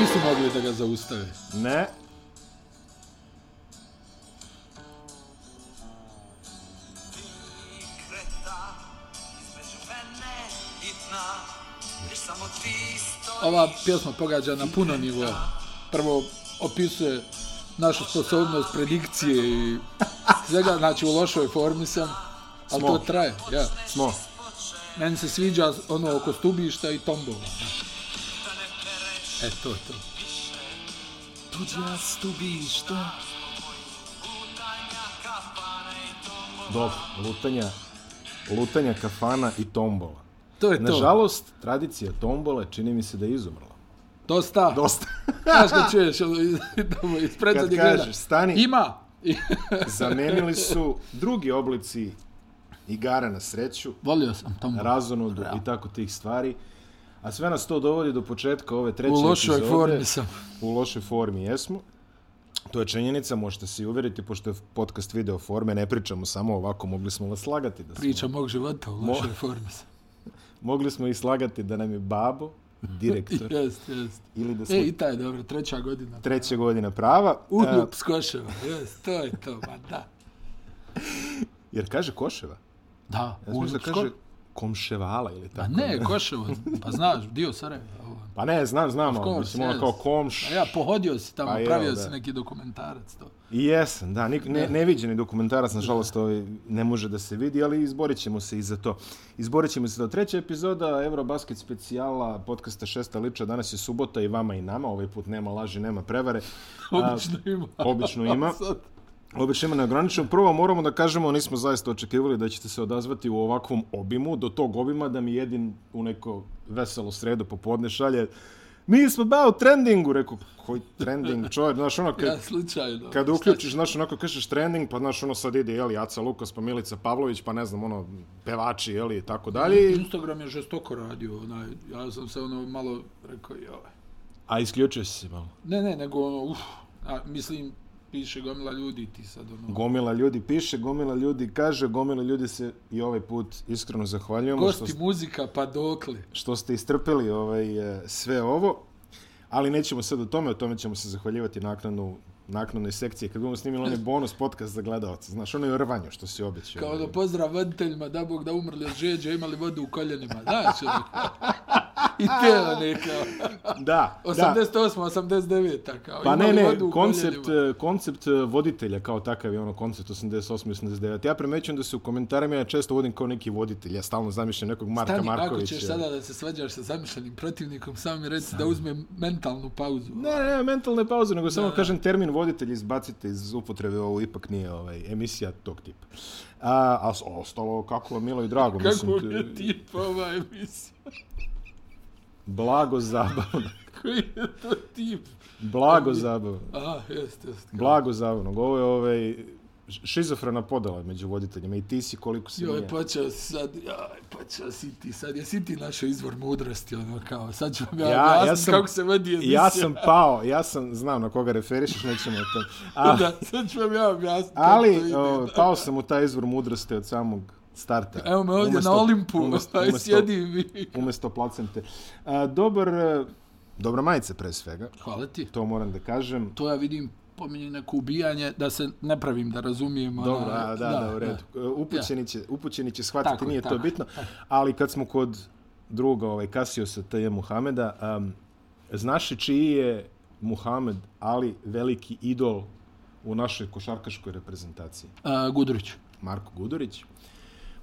Nisu mogli da ga zaustave. Ne. Ova pjesma pogađa na puno nivo. Prvo opisuje našu sposobnost predikcije i svega, znači u lošoj formi sam, ali Smo. to traje, ja. Smo. Meni se sviđa ono oko stubišta i tombova. E, to, to. Tuđa stubišta. Dobro, lutanja, lutanja kafana i tombola. To je to. Nažalost, tradicija tombole čini mi se da je izumrla. Dosta. Dosta. Znaš kad čuješ ono iz, Kad predzadnjeg reda. kažeš stani, Ima. zamenili su drugi oblici igara na sreću, Volio sam tombola. razonodu i tako tih stvari. A sve nas to dovodi do početka ove treće U lošoj epizode. formi sam. U lošoj formi jesmo. To je činjenica, možete se i uveriti, pošto je podcast video forme, ne pričamo samo ovako, mogli smo vas slagati da smo, Priča mog života u lošoj formi sam. mogli smo i slagati da nam je babo, direktor, Jest, jest. ili da smo E, i taj je dobro, treća godina. treće godina prava. E, Uhljup s koševa, jest, to je to, ma da. jer kaže Koševa. Da, Ja da s kaže ko... Komševala ili Pa tako. ne, Koševo, pa znaš, dio Sarajeva. Pa ne, znam, znam, ali course, mislim ono kao komš. A ja pohodio si tamo, Pa evo, pravio da. si neki dokumentarac to. I jesam, da, nik, ne, neviđeni dokumentarac, nažalost, ovaj, ne može da se vidi, ali izborit ćemo se i za to. Izborit ćemo se do treća epizoda Eurobasket specijala podcasta Šesta liča. Danas je subota i vama i nama, ovaj put nema laži, nema prevare. Obično ima. obično ima. Obično neograničeno. Prvo moramo da kažemo, nismo zaista očekivali da ćete se odazvati u ovakvom obimu, do tog obima da mi jedin u neko veselo sredo popodne šalje Mi smo ba u trendingu, rekao, koji trending, čovjek, znaš, ono, kad, ja slučajno. Kad uključiš, znaš, onako kažeš trending, pa znaš, ono sad ide, jeli, Aca Lukas, pa Milica Pavlović, pa ne znam, ono, pevači, jeli, i tako dalje. Instagram je žestoko radio, onaj, ja sam se ono malo rekao, joj. A isključio si se malo. Ne, ne, nego ono, uf, a, mislim, piše gomila ljudi ti sad ono. Gomila ljudi piše, gomila ljudi kaže, gomila ljudi se i ovaj put iskreno zahvaljujemo što, Gosti muzika, pa dokle. što ste istrpeli ovaj, e, sve ovo. Ali nećemo sad o tome, o tome ćemo se zahvaljivati naknadno naknadnoj sekciji, kad budemo snimili onaj bonus podcast za gledalce. Znaš, ono je rvanju što si obećao. Kao da pozdrav voditeljima, da Bog da umrli od žeđa, imali vodu u koljenima. Znaš, ono. I te one kao. Da, da. 88, 89, kao. Pa ne, ne, koncept, koljenima. e, koncept e, voditelja kao takav je ono koncept 88 i 89. Ja primećujem da se u komentarima ja često vodim kao neki voditelj. Ja stalno zamišljam nekog Marka Stani, ako Markovića. ćeš sada da se svađaš sa zamišljenim protivnikom, samo mi reci da uzme mentalnu pauzu. Ne, ne, mentalne pauze, nego samo kažem termin voditelj izbacite iz upotrebe, ovo ipak nije ovaj, emisija tog tipa. A, a ostalo kako je milo i drago, Kako mislim, je tip ova emisija? Blago zabavno. Koji je to tip? Blago zabavno. A, jest, jest. Blago zabavno. Ovo je ovaj, šizofrena podela među voditeljima i ti si koliko si Joj, nije. počeo si sad, joj, počeo si ti sad, jesi ti našo izvor mudrosti, ono kao, sad ću vam ja, Ja- ja, sam- kako se vodi emisija. Ja sam pao, ja sam, znam na koga referišeš, nećemo o tom. A, Da, sad ću vam ja objasniti to ali, o, pao sam u taj izvor mudrosti od samog starta. Evo me ovdje Umesto- na Olimpu, umesto- umesto- sjedi vi. Umesto placente. A, dobar, e, dobra majica pre svega, Hvala ti. to moram da kažem. To ja vidim pominje neko ubijanje, da se ne pravim da razumijem. Dobro, ona- a, da, da, u redu. E, Upućeni će, upućeni će shvatiti, Tako je, nije to tako, bitno. Ali kad smo kod druga, ovaj, Kasiosa T.J. Muhameda, um, znaš li čiji je Muhamed Ali veliki idol u našoj košarkaškoj reprezentaciji? A, Gudurić. Marko Gudurić.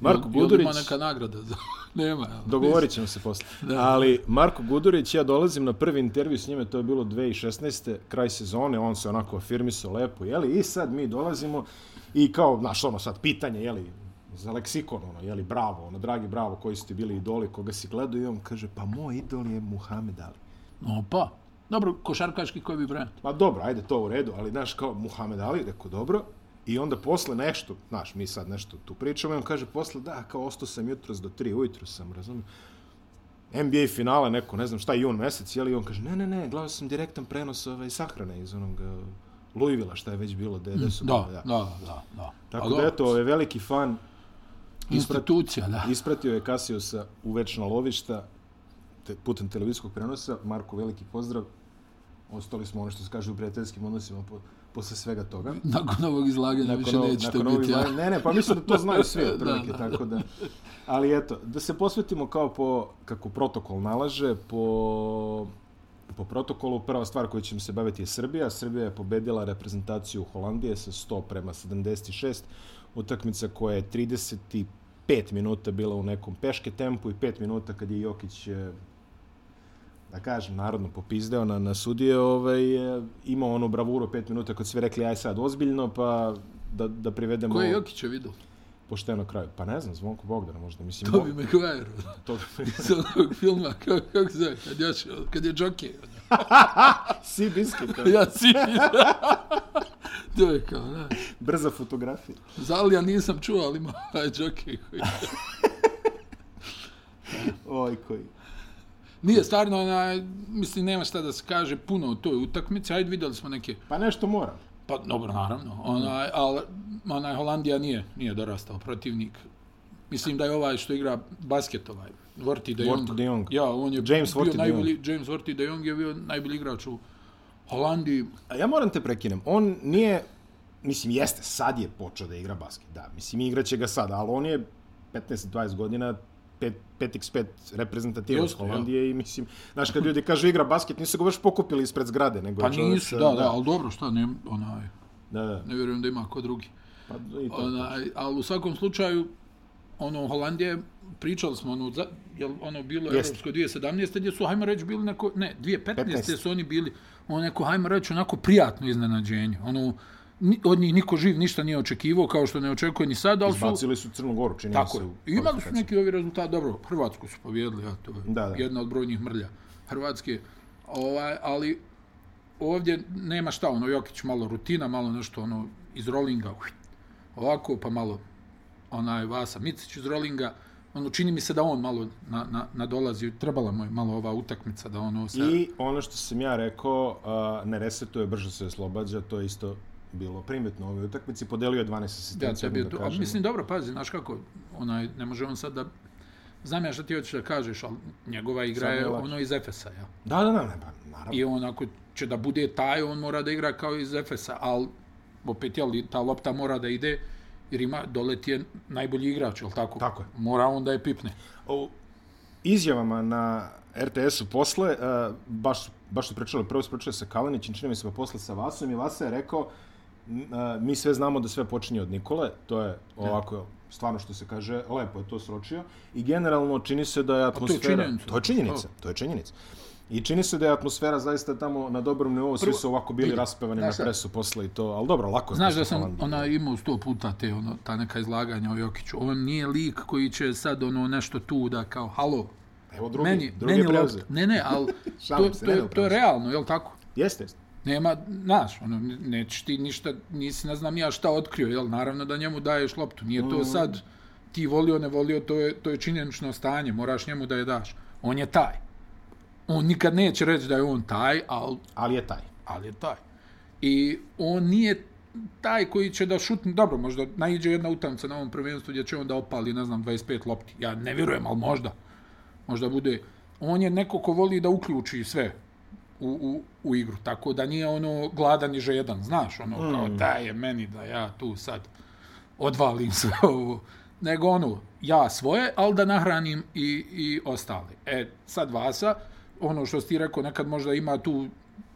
Marko Jel- jel Gudurić, Ima neka nagrada za... Nema, jel? dogovorit ćemo se posle. Ali Marko Gudurić, ja dolazim na prvi intervju s njime, to je bilo 2016. kraj sezone, on se onako afirmisao lepo, jeli? I sad mi dolazimo i kao, znaš, ono sad pitanje, jeli, za leksikon, ono, jeli, bravo, ono, dragi bravo, koji su ti bili idoli, koga si gledao i on kaže, pa moj idol je Muhammed Ali. No pa. Dobro, košarkaški koji bi brand. Ma dobro, ajde to u redu, ali znaš kao Muhammed Ali, rekao dobro, i onda posle nešto, znaš, mi sad nešto tu pričamo, i on kaže posle, da, kao ostao sam jutros do 3 ujutru sam, razumijem. NBA finale neko, ne znam šta, jun mesec, jeli, i on kaže, ne, ne, ne, gledao sam direktan prenos ovaj, sahrane iz onog Louisville-a, šta je već bilo, de, de su Da, bili, da, da, da. da. Tako Pa da, eto, ovaj veliki fan, Institucija, da. ispratio je Kasiosa u večna lovišta, te, putem televizijskog prenosa, Marko, veliki pozdrav, ostali smo ono što se kaže u prijateljskim odnosima po, posle svega toga. Nakon ovog izlaganja više ovog- nećete nakon biti. ja. Ne, ne, pa mislim da to znaju svi otprilike, tako da. Ali eto, da se posvetimo kao po, kako protokol nalaže, po, po protokolu prva stvar koju ćemo se baviti je Srbija. Srbija je pobedila reprezentaciju Holandije sa 100 prema 76. Utakmica koja je 35 minuta bila u nekom peške tempu i 5 minuta kad je Jokić e, da kažem, narodno popizdeo na, na sudije, ovaj, imao onu bravuru 5 minuta kad svi rekli aj sad ozbiljno, pa da, da privedemo Ko je Jokića vidio? pošteno kraju. Pa ne znam, Zvonko Bogdana možda. Mislim, Toby Maguire. to, Iz onog filma, kako, kako se zove, kad, još, kad je Jockey. si biski, to Ja si To je kao, da. brza fotografija. Zalija nisam čuo, ali ima ovaj Jockey koji... Oj, koji. Nije stvarno, onaj, mislim, nema šta da se kaže puno o toj utakmici. Ajde, vidjeli smo neke Pa nešto mora. Pa dobro, naravno. Onaj, ali onaj Holandija nije, nije dorastao protivnik. Mislim da je ovaj što igra basket ovaj, Vorti de Jong. De Jong. Ja, on je James bio de najbolji, James Vorti de Jong je bio najbolji igrač u Holandiji. A ja moram te prekinem. On nije, mislim, jeste, sad je počeo da igra basket. Da, mislim, igraće ga sad, ali on je 15-20 godina 5, 5x5 reprezentativac Jeste, Holandije i mislim, znaš, kad ljudi kažu igra basket, nisu ga baš pokupili ispred zgrade, nego Pa je čovjek nisu, sa- da, da, ali dobro, šta, ne, onaj, da, da, ne vjerujem da ima ko drugi. pa i to. Onaj, ali u svakom slučaju, ono, Holandije, pričali smo, ono, za, jel ono bilo Jeste. Evropsko 2017. gdje su, hajmo reći, bili neko, ne, 2015. 15. su oni bili, ono, neko, hajmo reći, onako prijatno iznenađenje. Ono, od njih niko živ ništa nije očekivao, kao što ne očekuje ni sad, ali su... Izbacili su Crnu Goru, čini Tako se. I imali su neki ovi rezultat, dobro, Hrvatsku su pobjedili, ja, to je Da, da. jedna od brojnih mrlja Hrvatske, ovaj, ali ovdje nema šta, ono, Jokić malo rutina, malo nešto, ono, iz rolinga, uj, ovako, pa malo, onaj, Vasa Micić iz rolinga, ono, čini mi se da on malo na, na, na dolazi, trebala mu je malo ova utakmica da ono se... I ono što sam ja rekao, uh, ne resetuje, brže se oslobađa, to je isto bilo primetno u ovoj utakmici. Podelio je 12 Ja, asistencija, tebi je to, a kažem. mislim, dobro, pazi, znaš kako, onaj, ne može on sad da... Znam ja šta ti hoćeš da kažeš, ali njegova igra je ono iz Efesa, ja. Da, da, da, ne, pa, naravno. I on ako će da bude taj, on mora da igra kao iz Efesa, ali opet, jel, ta lopta mora da ide, jer ima, dole ti je najbolji igrač, jel tako? Tako je. Mora on da je pipne. O izjavama na RTS-u posle, uh, baš, baš su pričali, prvo su pričali sa Kalanićem, čini mi se pa posle sa Vasom i Vasa je rekao, uh, mi sve znamo da sve počinje od Nikole, to je ovako, stvarno što se kaže, lepo je to sročio i generalno čini se da je atmosfera... činjenica. To je činjenica, to je činjenica. I čini se da je atmosfera zaista tamo na dobrom nivou, svi su ovako bili raspevani na presu posle i to, ali dobro, lako je Znaš da sam ona imao sto puta te ono ta neka izlaganja o Jokiću. On nije lik koji će sad ono nešto tu da kao halo. Evo drugi, meni, drugi meni je lopta. Ne, ne, al to, se, to, ne je, to je realno, je l' tako? Jeste, jeste. Nema, znaš, ono, nećeš ti ništa, nisi ne znam ja šta otkrio, jel? Naravno da njemu daješ loptu. Nije Mm. to sad ti volio, ne volio, to je, to je činjenično stanje, moraš njemu da je daš. On je taj. On nikad neće reći da je on taj, ali Ali je taj. ali je taj. I on nije taj koji će da šutne, dobro, možda naiđe jedna utamca na ovom prvenstvu gdje će on da opali, ne znam, 25 lopti. Ja ne vjerujem, ali možda. Možda bude. On je neko ko voli da uključi sve u, u, u igru, tako da nije ono gladan i žedan, znaš, ono kao daj je meni da ja tu sad odvalim sve ovo. Nego ono, ja svoje, ali da nahranim i, i ostale. E, sad Vasa, ono što ti rekao, nekad možda ima tu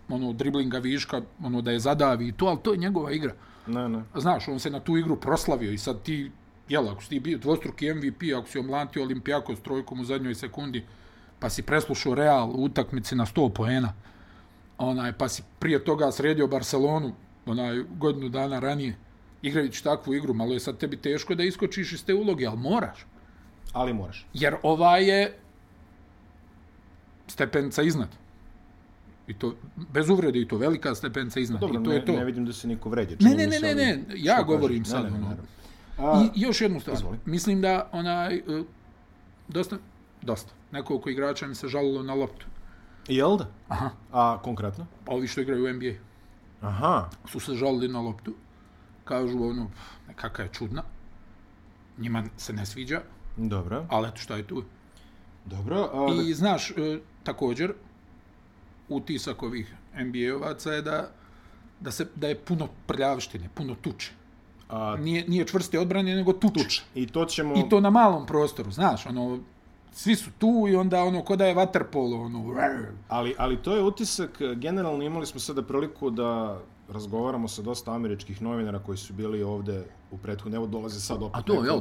ono driblinga viška, ono da je zadavi i to, ali to je njegova igra. Ne, ne. Znaš, on se na tu igru proslavio i sad ti, jel, ako si ti bio dvostruki MVP, ako si omlantio Olimpijako s trojkom u zadnjoj sekundi, pa si preslušao Real u utakmici na 100 poena, onaj, pa si prije toga sredio Barcelonu, onaj, godinu dana ranije, igrajući takvu igru, malo je sad tebi teško da iskočiš iz te uloge, ali moraš. Ali moraš. Jer ova je stepenca iznad. I to, bez uvrede, i to velika stepenca iznad. Dobro, I to ne, je to. ne vidim da se niko vređa. Ne, ne, ne, ne, ne, ja govorim kažeš? sad, Ne, ne, ono. naravno. A, I još jednu stvar. Izvoli. Mislim da onaj, e, dosta, dosta, nekoliko igrača mi se žalilo na loptu. Jel da? Aha. A konkretno? Pa ovi što igraju u NBA Aha. su se žalili na loptu. Kažu ono, nekaka je čudna. Njima se ne sviđa, Dobro. ali eto šta je tu. Dobro. A, I znaš, e, također, utisak ovih NBA-ovaca je da, da, se, da je puno prljavštine, puno tuče. A, Nije, nije čvrste odbrane, nego tuče. tuč. I to ćemo... I to na malom prostoru, znaš, ono, svi su tu i onda ono, ko da je waterpolo, ono, Ali, ali to je utisak, e, generalno imali smo sada priliku da razgovaramo sa dosta američkih novinara koji su bili ovde u prethodne, evo dolaze sad opet. A to, neko. jel?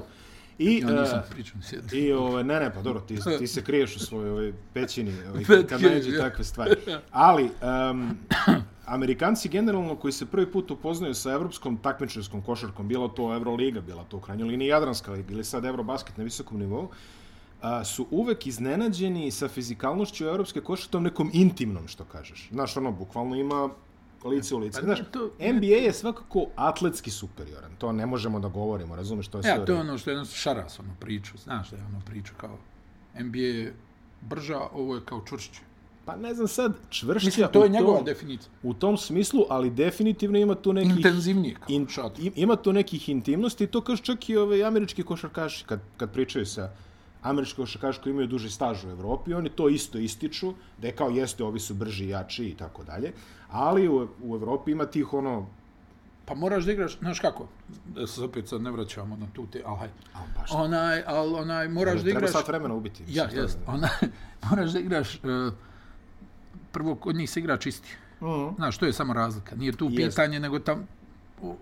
I, Ja nisam e, pričao. I ove, ne, ne, pa dobro, ti, ti se kriješ u svojoj ovaj, pećini ovaj, kad nađe ja. takve stvari. Ali, um, Amerikanci generalno koji se prvi put upoznaju sa evropskom takmičarskom košarkom, bilo to Euroliga, bila to u krajnjoj liniji Jadranska liga ili sad Eurobasket na visokom nivou, a, su uvek iznenađeni sa fizikalnošću evropske košarke, tom nekom intimnom, što kažeš. Znaš, ono, bukvalno ima lice u lice. Pa Znaš, to- NBA je svakako atletski superioran. To ne možemo da govorimo, razumeš, to je sve... Ja, u to je ono što je šaras, ono, priču, znaš da je ono priču kao NBA je brža, ovo je kao čvršće. Pa ne znam sad, čvršća Mislim, to je njegova tom- definicija. u tom smislu, ali definitivno ima tu nekih... Intenzivnije kao in, ima tu nekih intimnosti to kaže čak i ove američki košarkaši kad, kad pričaju sa američki košarkaši koji imaju duži staž u Evropi, oni to isto ističu, da je kao jeste, ovi su brži, jači i tako dalje, ali u, u Evropi ima tih ono, Pa moraš da igraš, znaš kako, da se opet sad ne vraćamo na tu te, ali hajde. baš, Onaj, ali onaj, moraš da treba igraš... sat vremena ubiti. Ja, jest. je- Ona, moraš da igraš... Uh, prvo, kod njih se igra čisti. Mhm. Znaš, to je samo razlika. Nije tu Jest. pitanje, nego tam...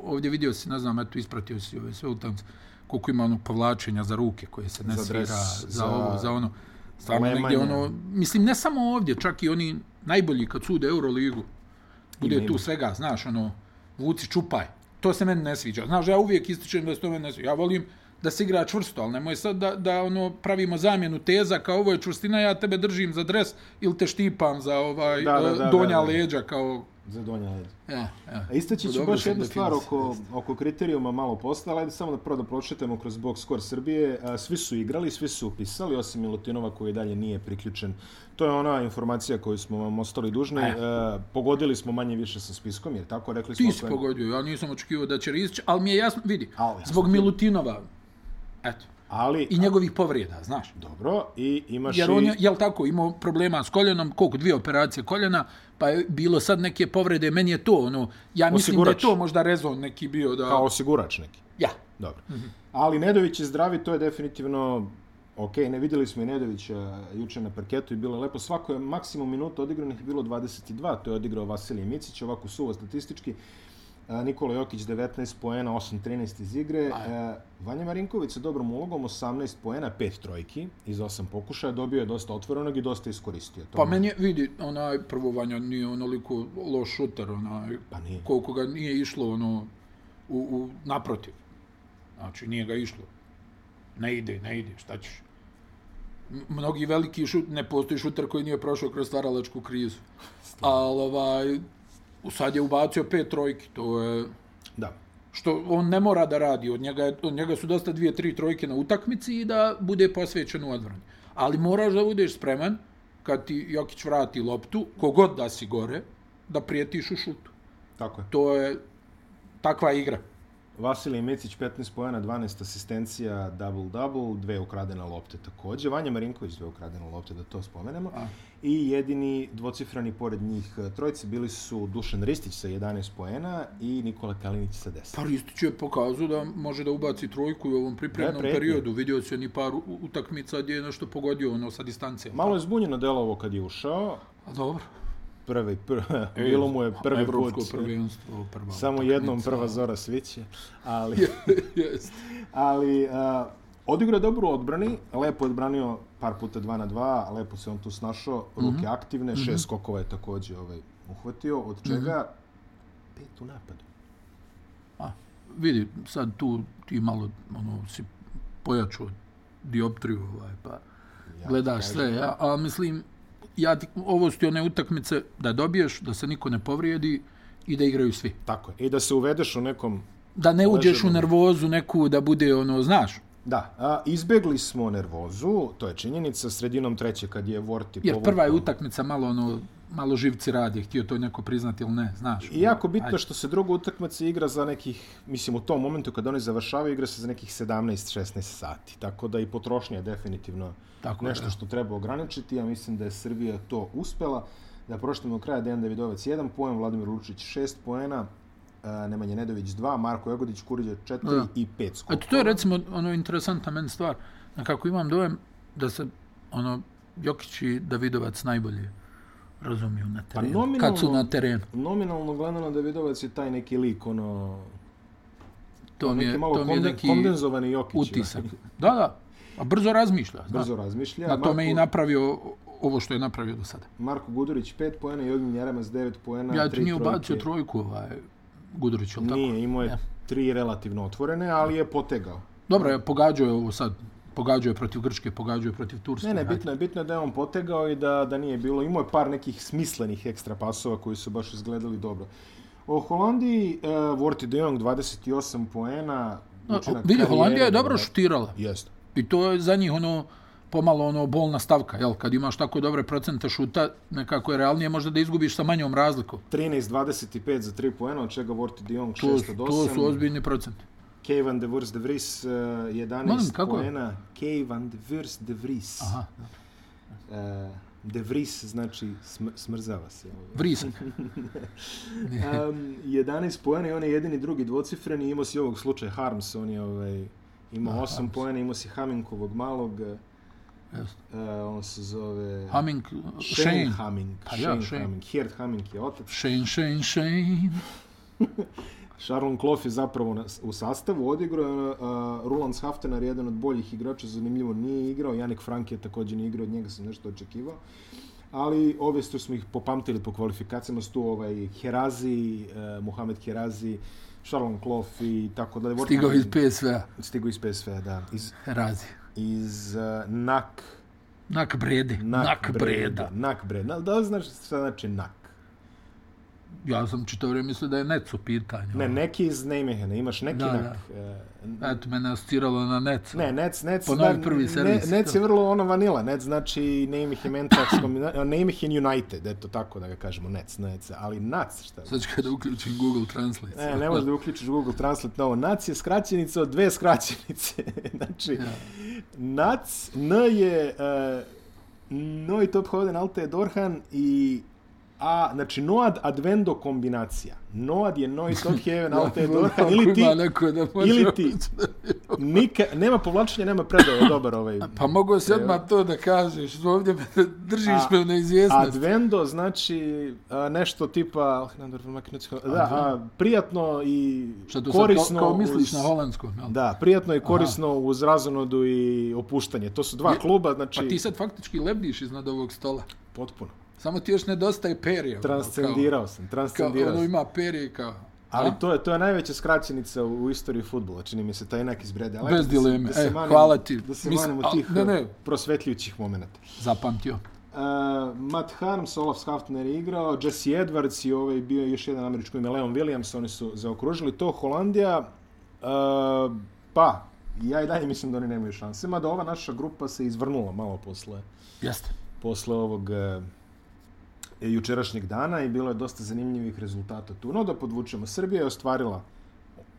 Ovdje vidio si, ne znam, eto, ispratio si ove sve utakmice, koliko ima onog povlačenja za ruke koje se ne Za svira, dres, za, za ovo, za ono. Stvarno negdje ono... Mislim, ne samo ovdje, čak i oni najbolji kad sude Euroligu. Bude tu svega, znaš, ono, vuci čupaj. To se meni ne sviđa. Znaš, ja uvijek ističem da se to meni ne sviđa. Ja volim da se igra čvrsto, ali nemoj sad da, da ono pravimo zamjenu teza kao ovo je čvrstina, ja tebe držim za dres ili te štipam za ovaj Da, da, da, donja da, da. leđa kao Za donja leđa. ja, ja. A istaći ću baš jednu stvar oko, oko kriterijuma malo posle, ali ajde samo da prvo da pročitamo kroz box score Srbije. A, Svi su igrali, svi su upisali, osim Milutinova koji dalje nije priključen. To je ona informacija koju smo vam ostali dužni. E. E, pogodili smo manje više sa spiskom, jer tako rekli smo... Ti si pogodio, ja nisam očekivao da će Rizić, ali mi je jasno, vidi, Al, jasno zbog ti. Milutinova, eto, Ali, i njegovih povreda, znaš. dobro, i imaš Jer i... on je, jel tako, imao problema s koljenom, koliko, dvije operacije koljena, pa je bilo sad neke povrede, meni je to, ono, ja mislim da je Osigurač. to možda rezon neki bio da... Kao osigurač neki. Ja, Dobro. Mhm. Ali Nedović je zdravi, to je definitivno ok. Ne vidjeli smo i Nedovića juče na parketu i bilo je lepo. Svako je maksimum minuta odigranih bilo 22, to je odigrao Vasilij Micić, ovako suvo statistički. Nikola Jokić 19 poena, 8-13 iz igre. E, Vanja Marinković sa dobrom ulogom 18 poena, 5 trojki iz 8 pokušaja. Dobio je dosta otvorenog i dosta iskoristio. To pa meni je, vidi, onaj prvo Vanja nije onoliko loš šuter, onaj, Pa nije. koliko ga nije išlo, ono, u, u naprotiv. Znači, nije ga išlo. Ne ide, ne ide, šta ćeš? Mnogi veliki šut, ne postoji šuter koji nije prošao kroz stvaralačku krizu. Ali, ovaj, sad je ubacio pet trojki, to je Da. što on ne mora da radi. Od njega, je- od njega su dosta dvije, tri trojke na utakmici i da bude posvećen u odbrani. Ali moraš da budeš spreman kad ti Jokić vrati loptu, kogod da si gore, da prijetiš u šutu. Tako je. To je takva igra. Vasilij Micić 15 pojena, 12 asistencija, double-double, dve ukradene lopte takođe. Vanja Marinković dve ukradene lopte, da to spomenemo. A. I jedini dvocifrani pored njih e, trojice bili su Dušan Ristić sa 11 poena i Nikola Kalinić sa 10. Pa Ristić je pokazao da može da ubaci trojku u ovom pripremnom pretnje. periodu. Vidio se ni par utakmica gdje je nešto pogodio ono sa distancije. Malo je zbunjeno delovo kad je ušao. A dobro. Prvi, pr... bilo mu je prvi Evropsko put. prvenstvo, prva Samo jednom prva zora sviće. Ali, Jest. ali uh, odigrao je dobro u odbrani, lepo je odbranio par puta 2 na 2, lepo se on tu snašao, ruke mm -hmm. aktivne, šest skokova je takođe ovaj, uhvatio, od čega pet u napadu. A, vidi, sad tu ti malo ono, si pojačao dioptriju, ovaj, pa Ja gledaš sve, ja, a mislim, ja ti, ovo su ti one utakmice da dobiješ, da se niko ne povrijedi i da igraju svi. Tako je. I da se uvedeš u nekom... Da ne uđeš u nervozu neku da bude ono, znaš, Da, a, izbegli smo nervozu, to je činjenica, sredinom treće kad je Vorti jer povukao- prva je utakmica malo ono, malo živci radi, htio to neko priznati ili ne, znaš. I jako bitno Ajde. što se druga utakmica igra za nekih, mislim u tom momentu kad oni završavaju, igra se za nekih 17-16 sati. Tako da i potrošnja je definitivno Tako nešto da. što treba ograničiti. Ja mislim da je Srbija to uspela. Da proštimo kraja, Dejan Davidovac 1 poen, Vladimir Lučić 6 poena, uh, Nemanja Nedović 2, Marko Jagodić Kuriđa 4 Da. i 5 skokova. Eto, to je recimo ono interesantna meni stvar. Nekako imam dojem da se ono Jokić i Davidovac najbolje razumiju na terenu. nominalno- Kad su na terenu. Nominalno gledano Davidovac je taj neki lik, ono... To mi je, malo to mi je konde- neki kondenzovani Jokić. utisak. Da, da. A brzo razmišlja. zna. Brzo razmišlja. Na tome je i Marko- napravio ovo što je napravio do sada. Marko Gudurić 5 poena i Ognjen Jeremaz 9 poena. Ja ti nije ubacio trojku ovaj Gudurić, ali tako? Nije, imao je Ja. tri relativno otvorene, ali je potegao. Dobro, je, pogađao je ovo sad. Pogađao je protiv Grčke, pogađao je protiv Turske. Ne, ne, bitno je, bitno je da je on potegao i da, da nije bilo. Imao je par nekih smislenih ekstra pasova koji su baš izgledali dobro. O Holandiji, uh, Worty de Jong 28 poena. No, vidi, Holandija je dobro šutirala. Jeste. I to je za njih ono pomalo ono bolna stavka, jel? Kad imaš tako dobre procente šuta, nekako je realnije možda da izgubiš sa manjom razlikom. 13-25 za 3 poena, od čega Worty de Jong To, 6 su- od to 8. su ozbiljni procenti. Kevin de Vries de Vries uh, 11 Molim, kako je? poena. Kevin de Vries de Vries. Aha, Uh, de Vries znači sm smrzava se. vrisak. Um, 11 poena i on je jedini drugi dvocifreni. Imao si ovog slučaja Harms, on je ovaj, imao Da, 8 Harms. poena, imao si Haminkovog malog, uh, on se zove... Hamming, Shane Shane. Hamming. Pa ja, Shane Shane. Hamming. Herd Hamming je otac. Shane, Shane, Shane. Sharon Kloff je zapravo na, u sastavu odigrao, uh, Rulans Haftenar je jedan od boljih igrača, zanimljivo nije igrao, Janik Frank je također nije igrao, od njega sam nešto očekivao. Ali ove što smo ih popamtili po kvalifikacijama su tu ovaj Herazi, uh, Mohamed Herazi, Sharon Kloff i tako dalje. Stigao iz PSV-a. Stigao iz PSV, da. Iz, Razi. iz uh, NAK. Nak brede. Nak, breda. NAK Breda. Da li znaš šta znači NAK? Ja sam čito vrijeme mislio da je Nec u pitanju. Ne, neki iz Nijmehena, imaš neki Da, NAK. Da. Eto, mene je asociralo na Nec. Ne, Nec, Nec, Ponovi zna- prvi servis. Ne, Nec je vrlo ono vanila. Nec znači kombina- Nijmehen United, eto tako da ga kažemo, Nec, Nec. Ali NAC, šta? Sad ću kada uključim Google Translate. Ne, ne možeš da uključiš Google Translate na ovo. NAC je skraćenica od dve skraćenice. znači, Ja. NAC, N je uh, Noi Top Hoden Alte Dorhan i A, znači Noad Advendo kombinacija. Noad je Noi Top Heaven Dorhan ili ti, da ili ti. nika, nema povlačenja, nema predaje, dobar ovaj. Pa mogu se odmah to da kažeš, ovdje me držiš me u neizvjesnosti. Advendo znači a, nešto tipa da, a, prijatno i Što korisno kao, kao misliš uz, na holandskom, jel? Da, prijatno i korisno uz razonodu i opuštanje. To su dva kluba, znači Pa ti sad faktički lebdiš iznad ovog stola. potpuno. Samo ti još nedostaje perje. ono, Transcendirao sam, Kao, kao transcendirao ono sam. ima perje kao... Ali a? to je to je najveća skraćenica u, u istoriji fudbala, čini mi se taj nek iz Brede. Ali Bez eto, da se- dileme. Da se E, manem, hvala ti. Da se Mislim, manemo a, tih ne, ne. prosvetljujućih momenata. Zapamtio. Uh, Matt Harms, Olaf Skaftner je igrao, Jesse Edwards i ovaj bio još jedan američko ime, Leon Williams, oni su zaokružili to. Holandija, uh, pa, ja i dalje mislim da oni nemaju šanse, mada ova naša grupa se izvrnula malo posle, Jeste. posle ovog uh, jučerašnjeg dana i bilo je dosta zanimljivih rezultata tu. No da podvučemo, Srbija je ostvarila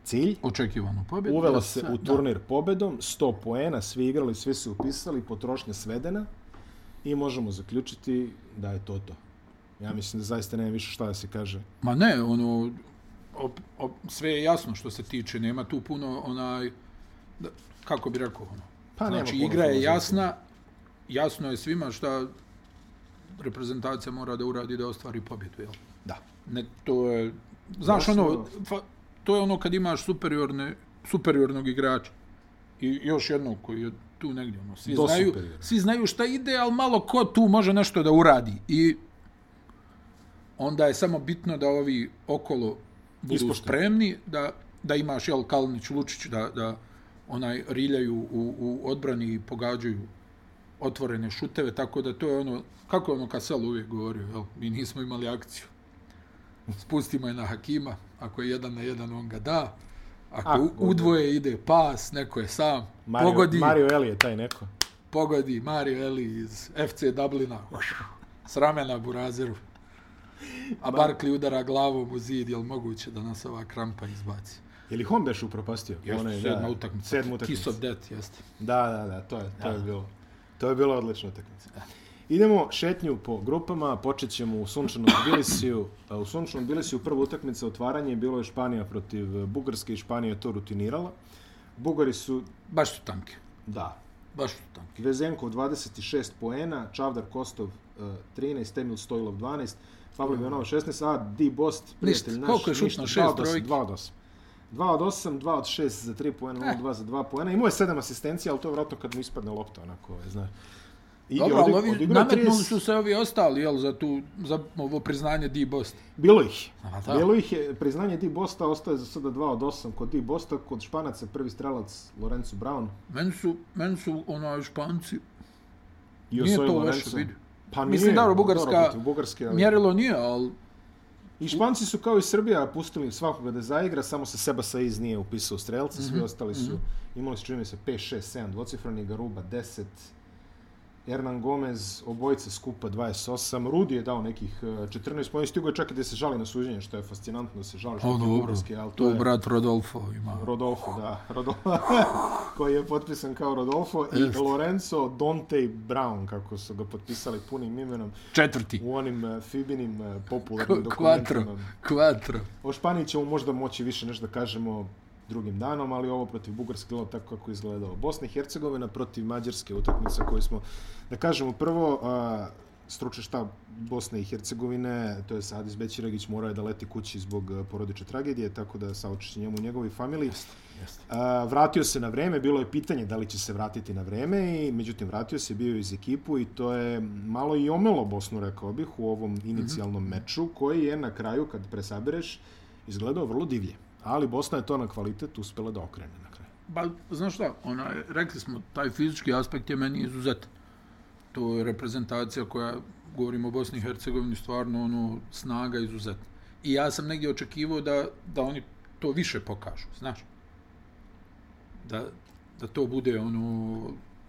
cilj, Očekivano pobjedu. uvela se u da. turnir pobedom, 100 poena, svi igrali, svi se upisali, potrošnja svedena i možemo zaključiti da je to to. Ja mislim da zaista nema više šta da se kaže. Ma ne, ono, op, op, sve je jasno što se tiče, nema tu puno onaj, da, kako bi rekao, ono. Pa znači, igra je jasna, jasno je svima šta reprezentacija mora da uradi da ostvari pobjedu, jel? Da. Ne, to je, znaš Jasno. ono, fa, to je ono kad imaš superiorne, superiornog igrača i još jednog koji je tu negdje, ono, svi Do znaju, superiornog. svi znaju šta ide, ali malo ko tu može nešto da uradi i onda je samo bitno da ovi okolo budu Ispoštuju. spremni, da, da imaš, jel, Kalinić, Lučić, da, da onaj riljaju u, u odbrani i pogađaju otvorene šuteve, tako da to je ono, kako je ono Kasel uvijek govorio, jel, mi nismo imali akciju. Spustimo je na Hakima, ako je jedan na jedan, on ga da, ako, Ako udvoje ide pas, neko je sam, Mario, pogodi, Mario Eli je taj neko. pogodi Mario Eli iz FC Dublina, s ramena Burazeru. A Barkley udara glavom u zid, jel moguće da nas ova krampa izbaci? Je li on beš upropastio? Jeste, sedma da, utakmica. Sedma utakmica. Kiss of death, jeste. Da, da, da, to je, to je bilo. To je bilo odlična utakmica. Idemo šetnju po grupama, počet ćemo u sunčanom Tbilisiju. A, U sunčanom Tbilisiju prva utakmica otvaranje bilo je Španija protiv Bugarske i Španija je to rutinirala. Bugari su, Baš su tanke. da, Baš su tanke. Vezenkov 26 poena, Čavdar Kostov uh, 13, Emil Stojlov 12, Pavlo Ivanova 16, a Di Bost, prijatelj naš, Koliko je od osam, trojki? Dva od 8. 2 od 8, 2 od 6 za 3 poena, Eh. 0 2 za 2 poena. Imao je 7 asistencija, ali to je vratno kad mu ispadne lopta, onako, je, znaš. I Dobro, ali ovi nametnuli 30 su se ovi ostali, jel, za, tu, za ovo priznanje Di Bost. Bilo ih. A, da. Bilo ih je, priznanje Di Bosta ostaje za sada 2 od 8 kod Di Bosta, kod Španaca prvi strelac Lorenzo Brown. Meni su, meni su ono, Španci, I Nije to Lorenzo. loše, vidi. Pa Mislim, nije, dobro, Bugarska- dobro, Bugarske, ali... mjerilo nije, ali I Španci su kao i Srbija pustili svakoga da zaigra, samo se Seba Saiz nije upisao u strelce, svi Mhm, ostali su, imali su čini se 5, 6, 7 dvocifrani, Garuba 10, Hernan Gomez, obojica skupa 28, Rudi je dao nekih eh, 14 pojena, stigo je čak i da se žali na suđenje, što je fascinantno da se žali što o, dobro, ali to to je brat Rodolfo ima. Rodolfo, da, Rodolfo, koji je potpisan kao Rodolfo i. Lorenzo Dante Brown, kako su ga potpisali punim imenom Četvrti. u onim eh, Fibinim eh, popularnim Kvatro, dokumentima. kvatro. O Španiji ćemo možda moći više nešto da kažemo drugim danom, ali ovo protiv Bugarske gledalo tako kako je izgledalo. Bosna i Hercegovina protiv Mađarske utakmice koju smo, da kažemo prvo, a, stručni štab Bosne i Hercegovine, to je Sadis Bećiragić, morao je da leti kući zbog a, porodične tragedije, tako da saučešće njemu i njegovoj familiji. Jeste. A, vratio se na vreme, bilo je pitanje da li će se vratiti na vreme i međutim vratio se, bio je iz ekipu i to je malo i omelo Bosnu, rekao bih, u ovom inicijalnom meču koji je na kraju, kad presabireš, izgledao vrlo divlje. Ali Bosna je to na kvalitet uspela da okrene na kraju. Ba, znaš šta, ona, rekli smo, taj fizički aspekt je meni izuzetan. To je reprezentacija koja, govorimo o Bosni i Hercegovini, stvarno ono, snaga izuzetna. I ja sam negdje očekivao da, da oni to više pokažu, znaš. Da, da to bude ono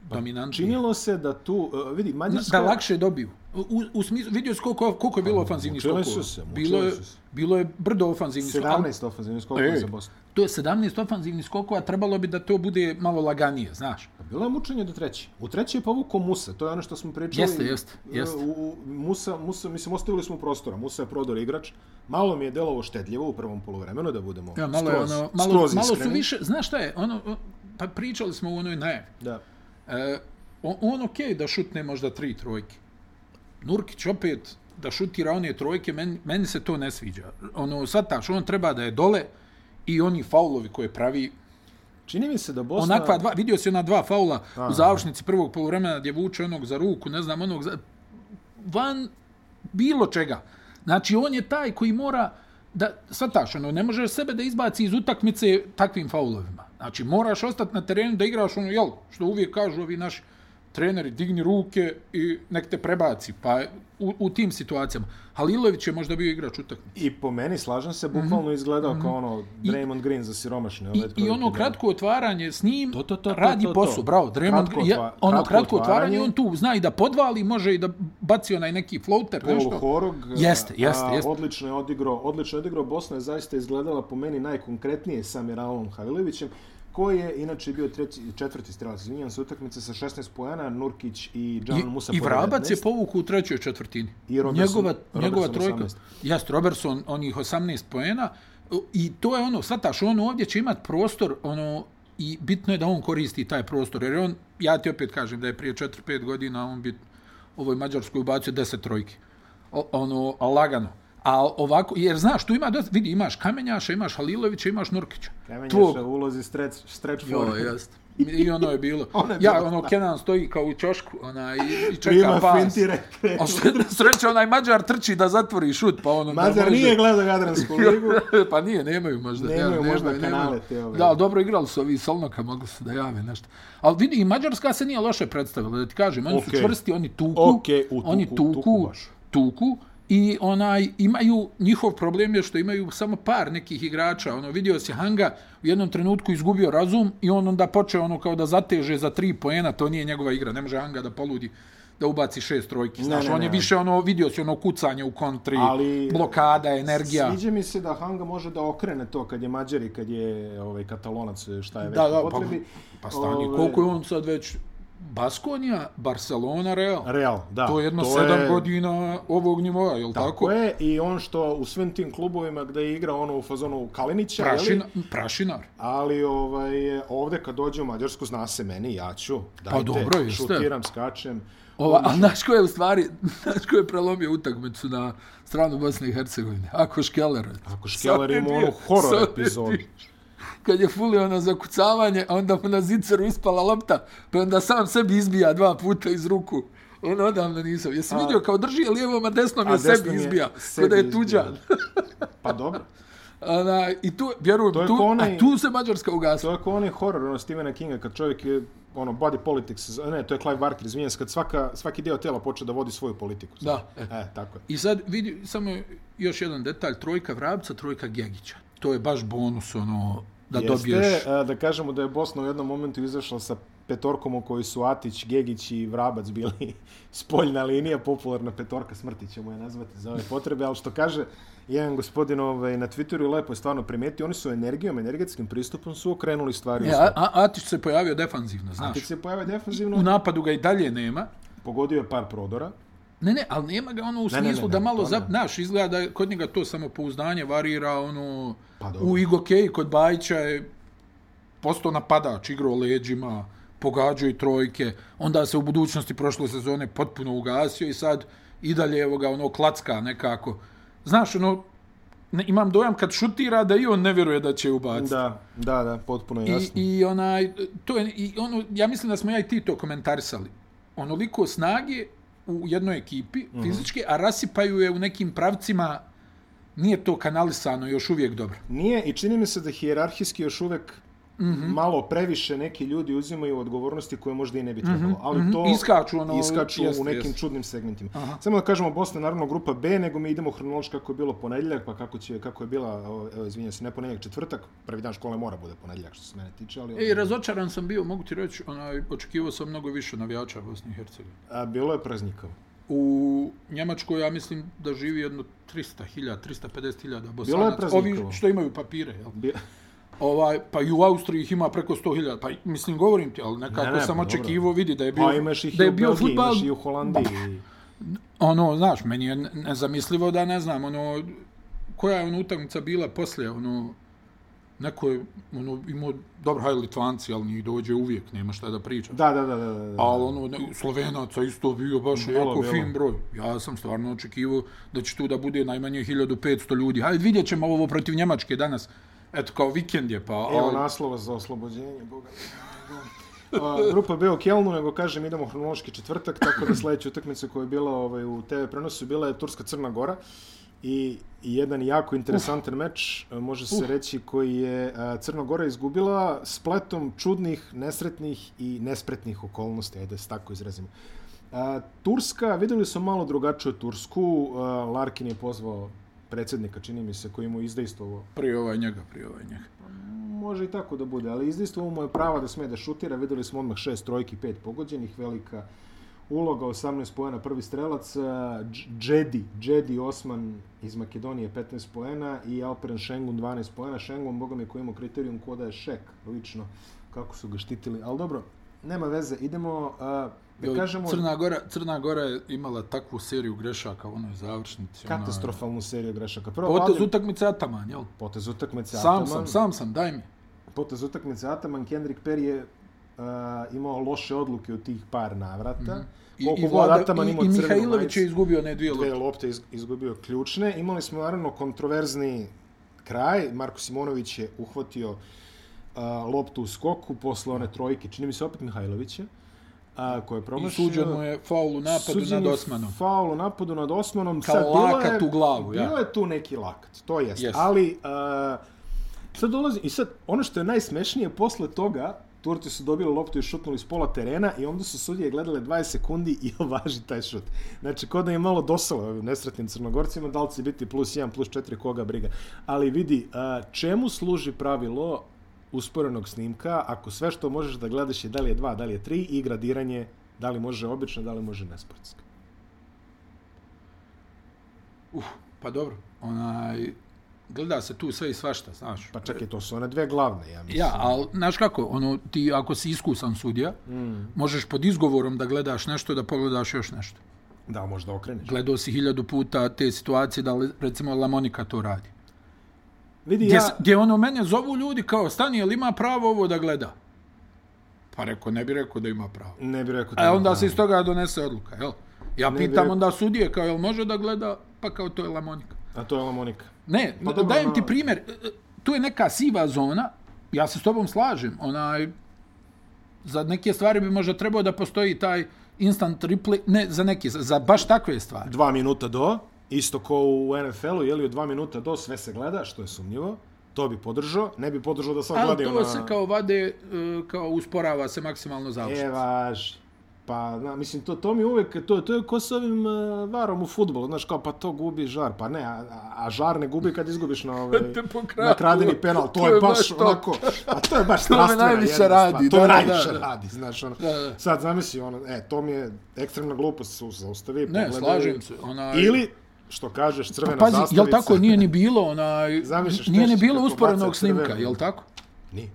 dominantno. Činilo se da tu, uh, vidi, Mađarska... Da lakše dobiju. U, u smislu, vidio koliko, koliko je bilo ofanzivnih Pa, mučili skokova. su se, bilo, je, su se. bilo je brdo ofanzivnih skokova. 17 ofenzivnih skokova za Bosnu. To je 17 ofanzivnih skokova, trebalo bi da to bude malo laganije, znaš. Pa Bilo je mučenje do treće. U treće je povukao Musa, to je ono što smo pričali. Jeste, jeste, E, jeste. U, Musa, Musa, mislim, ostavili smo prostora. Musa je prodor igrač. Malo mi je delovo štedljivo u prvom polovremenu, da budemo Ja, malo, skroz, ono, malo, skroz malo su iskreni. više, znaš šta je, ono, pa pričali smo u onoj najavi. Da. E, on, on okej da šutne možda tri trojke. Nurkić opet da šutira one trojke, meni, meni se to ne sviđa. Ono, sataš, on treba da je dole i oni faulovi koje pravi, Čini mi se da Bosna... onakva dva, vidio si ona dva faula Aha. u završnici prvog poluvremena gdje vuče onog za ruku, ne znam, onog za, van bilo čega. Znači, on je taj koji mora da, svataš, ono, ne možeš sebe da izbaci iz utakmice takvim faulovima. Znači, moraš ostati na terenu da igraš ono, jel, što uvijek kažu ovi naši treneri, digni ruke i nek te prebaci. Pa u, u tim situacijama. Halilović je možda bio igrač utakmice. I po meni, slažem se, bukvalno izgledao kao ono Draymond Green za siromašne. Mhm. I, I ono kratko otvaranje s njim To, to, to, to, radi to, to. posao, bravo. Draymond, Kratko ja, ono kratko kratko otvaranje, otvaranje. on tu zna i da podvali, može i da baci onaj neki floater, Polu nešto. Horog, Jeste, jeste, jeste. Odlično je odigrao, odlično je odigrao. Bosna je zaista izgledala po meni najkonkretnije sa Miralom Halilovićem, koji je inače bio treći, četvrti strelac, izvinjam se, utakmice sa 16 poena, Nurkić i Džan Musa I Vrabac je 19. povukao u trećoj četvrtini. I Robertson- njegova, njegova Robertson trojka. 18. Jest, Robertson, onih 18 poena. I to je ono, svataš, on ovdje će imat prostor, ono, i bitno je da on koristi taj prostor, jer on, ja ti opet kažem da je prije 4-5 godina on bi ovoj Mađarskoj ubacio 10 trojki. O, ono, lagano. A ovako, jer znaš, tu ima, dosta, vidi, imaš Kamenjaša, imaš Halilovića, imaš Nurkića. Kamenjaša u ulozi stretch, stretch Jo, jest. I ono je bilo. Ono je ja, bilo, ono, da. Kenan stoji kao u čošku, ona, i, i čeka Prima pas. fintire. A sre- sreća, onaj Mađar trči da zatvori šut, pa ono... Mađar može- nije gledao Jadransku ligu. pa nije, nemaju možda. Nemaju možda kanale te ove. Da, dobro igrali su ovi Solnoka, mogli su da jave nešto. Ali vidi, i Mađarska se nije loše predstavila, da ti kažem. Oni Okej. su čvrsti, oni tuku, Okej, u tuku, oni tuku, tuku baš. tuku i onaj imaju njihov problem je što imaju samo par nekih igrača ono vidio se Hanga u jednom trenutku izgubio razum i on onda počeo ono kao da zateže za tri poena to nije njegova igra ne može Hanga da poludi da ubaci šest trojki Ne, znaš ne, on je ne. više ono vidio se ono kucanje u kontri Ali- blokada energija Sviđa mi se da Hanga može da okrene to kad je Mađari, kad je ovaj, Katalonac, šta je već da da pa, potrebi. pa stani Ovaj, koliko je on sad već Baskonija, Barcelona, Real. Real, da. To je jedno sedam godina ovog nivoa, je li tako? Tako je, i on što u svim tim klubovima gde je igrao ono u fazonu Kalinića, Prašina, jeli? prašinar. Ali ovaj, ovde kad dođe u Mađarsku, zna se meni, ja ću. Dajte, Pa dobro, jeste. Šutiram, skačem. Ova, a znaš ko je u stvari, znaš ko je prelomio utakmicu na stranu Bosne i Hercegovine? Ako Škeller. Ako Škeller je ima onu horor je epizodu. Kad je fulio na zakucavanje, a onda mu na ziceru ispala lopta, pa onda sam sebi izbija dva puta iz ruku. On odavno nisam. Jesi A- vidio kao drži je lijevom, a desnom je sebi izbija. sebi Kod da je tuđan. Pa dobro. Ona, I tu, vjerujem, tu, onaj- a tu se Mađarska ugasila. To je kao onaj horor, ono, Stephena Kinga, kad čovjek je, ono, body politics, ne, to je Clive Barker, izvinjam se, kad svaka, svaki dio tela počne da vodi svoju politiku. znaš. Da, e. E, tako je. I sad vidi samo još jedan detalj, trojka Vrabca, trojka Gegića. To je baš bonus, ono, da Jeste, dobiješ... a, da kažemo da je Bosna u jednom momentu izašla sa petorkom u kojoj su Atić, Gegić i Vrabac bili spoljna linija, popularna petorka smrti ćemo je nazvati za ove potrebe, ali što kaže jedan gospodin ovaj, na Twitteru lepo je stvarno primetio, oni su energijom, energetskim pristupom su okrenuli stvari. u E, a, Atić se pojavio defanzivno, znaš. Atić se pojavio defensivno, U napadu ga i dalje nema. pogodio je par prodora. Ne, ne, ali nema ga ono u Ne, ne, smislu ne, da ne, malo, to za, ne. znaš, izgleda da kod njega to samopouzdanje varira, ono, Pa dobro. u Igo Kej kod Bajića je postao napadač, igrao leđima, pogađao i trojke, onda se u budućnosti prošle sezone potpuno ugasio i sad i dalje evo ga ono klacka nekako. Znaš, ono, ne, imam dojam kad šutira da i on ne vjeruje da će ubaciti. Da, da, da, potpuno I, jasno. i onaj, to je, i ono, ja mislim da smo ja i ti to komentarisali. Onoliko snage u jednoj ekipi, mm -hmm. fizičke, a rasipaju je u nekim pravcima, nije to kanalisano još uvijek dobro. Nije, i čini mi se da hijerarhijski još uvek mm Mhm. -hmm. malo previše neki ljudi uzimaju odgovornosti koje možda i ne bi trebalo. Ali mhm. to Iskaču, ono, iskaču jeste, u nekim jeste. čudnim segmentima. Aha. Samo da kažemo, Bosna je naravno grupa B, nego mi idemo hronološki kako je bilo ponedjeljak, pa kako, će, kako je bila, izvinjam se, ne ponedjeljak, četvrtak, prvi dan škole mora bude ponedjeljak, što se mene tiče, ali... Ej, razočaran sam bio, mogu ti reći, onaj, očekivao sam mnogo više navijača Bosne i Hercegovine. A, bilo je praznikavo. U Njemačkoj, ja mislim da živi jedno 300.000, 350.000 bosanaca. Bilo je praznikovo. Ovi što imaju papire, jel? Bi... Ovaj, pa i u Austriji ih ima preko 100.000. Pa mislim, govorim ti, ali nekako Ne, ne, sam pa očekivao, vidi da je bio, Pa imaš ih da i je u bio Belgiji, futbal, imaš i u Holandiji. ono, znaš, meni je nezamislivo da ne znam, ono, koja je ono utakmica bila poslije, ono, neko je, ono, imao, dobro, haj Litvanci, ali njih dođe uvijek, nema šta da priča. Da, da, da, da. da. Ali ono, ne, Slovenaca isto bio baš Bilo, onako bilo. fin broj. Ja sam stvarno očekivao da će tu da bude najmanje 1500 ljudi. Hajde, vidjet ćemo ovo protiv Njemačke danas. Eto, kao vikend je, pa... Evo ali- naslova za oslobođenje, boga. A, grupa B u Kelnu, nego kažem idemo hronološki četvrtak, tako da sledeća utakmica koja je bila ovaj, u TV prenosu bila je Turska Crna Gora i, i jedan jako interesantan meč, a, može se reći, koji je Crna Gora izgubila spletom čudnih, nesretnih i nespretnih okolnosti, ajde se tako izrazimo. A, Turska, videli su malo drugačiju Tursku, a, Larkin je pozvao predsjednika, čini mi se, koji mu izdejstvovao Prije ovaj njega, prije ovaj njega. Može i tako da bude, ali izdejstvo mu je prava da sme da šutira. Videli smo odmah šest trojki, pet pogođenih, velika uloga, 18 poena prvi strelac, Dž- Džedi, Džedi Osman iz Makedonije 15 poena i Alperen Šengun 12 poena. Šengun, boga mi, koji ima kriterijum ko da je šek, lično, kako su ga štitili. Ali dobro, nema veze, idemo a, da Jo, kažemo Crna Gora, Crna Gora je imala takvu seriju grešaka u onoj završnici. katastrofalnu seriju grešaka. Prvo, Potez Vladin- utakmice Ataman, jel? potez utakmice Sam Ataman. sam, sam sam, daj mi. potez utakmice Ataman, Kendrick Perry je uh, imao loše odluke u tih par navrata. Mm -hmm. I, Koliko i, god Vlada, Ataman i, imao i Mihajlović je izgubio ne dvije dve lopte. lopte iz, izgubio ključne. Imali smo naravno kontroverzni kraj. Marko Simonović je uhvatio uh, loptu u skoku posle one trojke. Čini mi se opet Mihajlovića. A, koje je I promašio. suđeno je faul u napadu nad Osmanom. Faul u napadu nad Osmanom. Kao Sad, lakat je, u glavu, ja. Bilo je tu neki lakat, to jest. Jest. Ali, uh, sad dolazi, i sad, ono što je najsmešnije, posle toga, Turci su dobili loptu i šutnuli s pola terena i onda su sudije gledale 20 sekundi i ovaži taj šut. Znači, kod da je malo dosalo ovim nesretnim crnogorcima, da li će biti plus 1, plus 4, koga briga. Ali vidi, čemu služi pravilo usporenog snimka ako sve što možeš da gledaš je da li je 2, da li je 3 i gradiranje da li može obično, da li može nesportski. Uh, pa dobro, onaj, gleda se tu sve i svašta, znaš. Pa čekaj, to su one dve glavne, ja mislim. Ja, ali, znaš kako, ono, ti ako si iskusan sudija, mm. možeš pod izgovorom da gledaš nešto, da pogledaš još nešto. Da, možda okreneš. Gledao si hiljadu puta te situacije da, li, recimo, Lamonika to radi. Vidi, Gdje, ja... gdje ono mene zovu ljudi kao, stani, jel ima pravo ovo da gleda? Pa rekao, ne bi rekao da ima pravo. Ne bih rekao... A onda da. se iz toga donese odluka, jel? Ja Ne bi pitam rekao- onda sudije, kao, jel može da gleda? Pa kao, to je Lamonika. A to je Lamonika. Ne, Pa dobro, dajem ti primjer. e, Tu je neka siva zona, ja se s tobom slažem, onaj, za neke stvari bi možda trebao da postoji taj instant replay, ne za neke, za baš takve stvari. Dva minuta do, isto ko u NFL-u, je li od dva minuta do sve se gleda, što je sumnjivo. To bi podržao, ne bi podržao da sad Ali gledaju to na... se kao vade, e, kao usporava se maksimalno E, završnicu. važi. Pa, na, mislim, to, to mi uvek, to, to je ko s ovim uh, varom u futbolu, znaš, kao, pa to gubi žar, pa ne, a, a- žar ne gubi kad izgubiš na, ovaj, na kradeni penal, to, To je je baš baš to. onako, a to je baš To me strastvena najviše jedna stvar, radi, to da, me da, najviše da. radi, znaš, ono, Da, da. sad zamisli, ono, e, to mi je ekstremna glupost, su zaustavi, Ne, pogledaj. slažem se. Onaj, Ili, što kažeš, crvena Pazi, zastavica. jel tako, nije ni bilo, onaj, Zamisliš nije ni bilo usporenog snimka, crvenu. jel tako? Nije.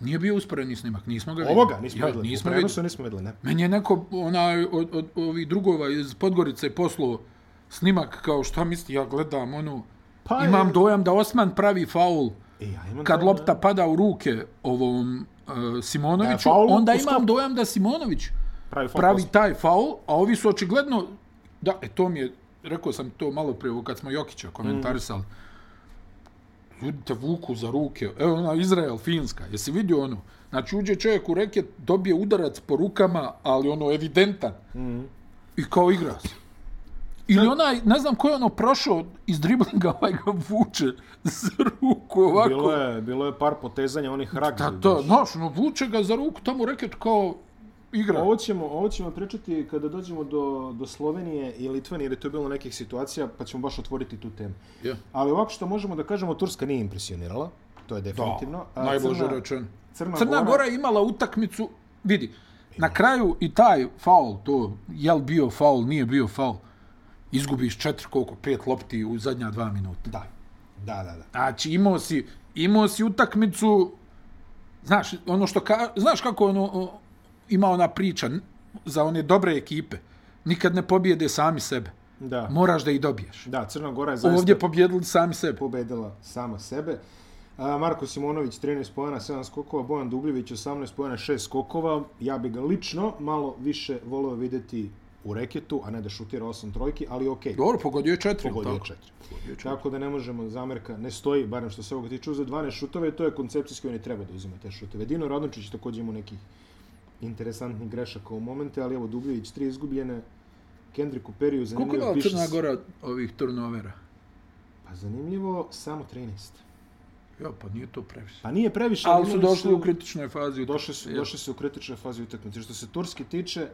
Nije bio usporeni snimak, nismo ga vidjeli. Ovoga nismo Ja, vidjeli, Nismo vidjeli. prenosu nismo vidjeli, ne. Meni je neko onaj, od, od, ovih drugova iz Podgorice poslao snimak kao šta misli, ja gledam ono, Pa pa je- imam dojam da Osman pravi faul E, ja imam kad lopta pada u ruke ovom uh, Simonoviću, faul onda imam dojam da Simonović Pravi faul pravi taj faul, a ovi su očigledno, da, e, to mi je, rekao sam to malo prije, kad smo Jokića komentarisali, ljudi te vuku za ruke, evo ona Izrael, Finska, jesi vidio ono? Znači uđe čovjek u reket, dobije udarac po rukama, ali ono evidentan. Mm. I kao igra se. Ili onaj, ne znam ko je ono prošao iz driblinga, ovaj ga vuče za ruku ovako. Bilo je, bilo je par potezanja onih ragbi. Da, to, znaš, no, vuče ga za ruku, tamo reket kao igra. Ovo ćemo, ovo ćemo pričati kada dođemo do, do Slovenije i Litvanije, jer je to bilo nekih situacija, pa ćemo baš otvoriti tu temu. Ja. Ali ovako što možemo da kažemo, Turska nije impresionirala, to je definitivno. Da, A najbliže Crna- rečeno. Crna, Crna Gora- Gora je imala utakmicu, vidi, na kraju i taj faul, to, jel bio faul, nije bio faul, izgubiš četiri, koliko, pet lopti u zadnja dva minuta. Da, da, da. da. Znači, imao si, imao si utakmicu, znaš, ono što ka, znaš kako ono, ima ona priča za one dobre ekipe, nikad ne pobjede sami sebe. Da, Moraš da ih dobiješ. da Crna Gora je zaista Ovdje pobjedili sami sebe. pobedila sama sebe. A, Marko Simonović 13 pojena, 7 skokova, Bojan Dubljević 18 pojena, 6 skokova. Ja bi ga lično malo više voleo videti u reketu, a ne da šutira 8 trojki, ali okej. Okay. Dobro, pogodio je četiri. Pogodio je tako? četiri. Tako da ne možemo, zamerka ne stoji, barem što se ovoga tiče, za 12 šutove, to je koncepcijski, oni treba da uzima te šutove. Dino Radončić također ima nekih interesantnih grešaka u momente, ali evo Dubljević, tri izgubljene, Kendrick Periju, Koliko zanimljivo, piše Crna se- Gora ovih turnovera? Pa zanimljivo, samo 13. Ja, pa nije to previše. Pa nije previše, Ali su došli u kritičnoj fazi. Došli su, došli su u kritičnoj fazi utakmice. Što se Turski tiče,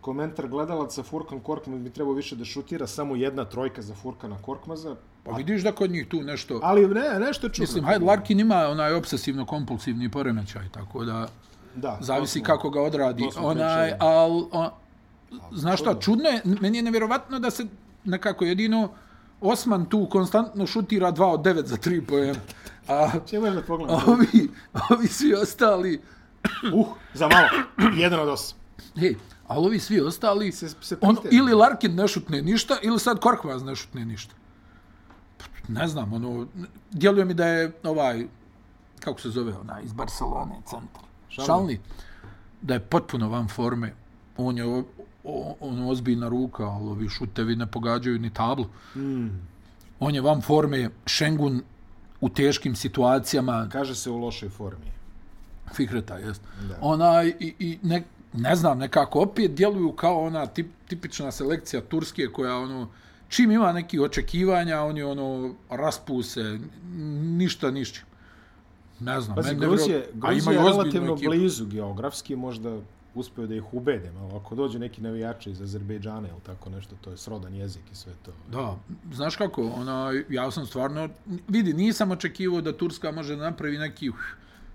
komentar gledalaca Furkan Korkmaz bi trebao više da šutira, samo jedna trojka za Furkana Korkmaza. Pa vidiš da kod njih tu nešto... Ali ne, nešto je čudno. Mislim, hajde, Larkin ima onaj obsesivno-kompulsivni poremećaj, tako da da, zavisi smo- kako ga odradi. Onaj, al, on, znaš šta, čudno je, meni je nevjerovatno da se nekako jedino Osman tu konstantno šutira 2 od 9 za 3 poena. A Čemo da pogledam? ovi, ovi svi ostali, Uh, za malo. Jedan od osam. hej, ali ovi svi ostali, Se- se on, ili Larkin ne šutne ništa, ili sad Korkmaz ne šutne ništa. Ne znam, ono, djeluje mi da je ovaj, kako se zove onaj, iz Barcelone, centar. Šalni. Da je potpuno van forme. On je o, o, on ozbiljna ruka, ali ovi šutevi ne pogađaju ni tablu. Mm. On je van forme, Šengun u teškim situacijama, Kaže se u lošoj formi. Fikreta, jest. Da. Ona i, i ne, ne znam, nekako opet djeluju kao ona tip, tipična selekcija Turske koja ono, čim ima nekih očekivanja, oni ono raspuse, ništa ništa. Ne znam, Pazi, Gruzija, a Gruzija je relativno ekipu. blizu geografski, možda uspio da ih ubede malo. Ako dođe neki navijači iz Azerbejdžana ili tako nešto, to je srodan jezik i sve to. Da, znaš kako, ona, ja sam stvarno, vidi, nisam očekivao da Turska može da napravi neki uh,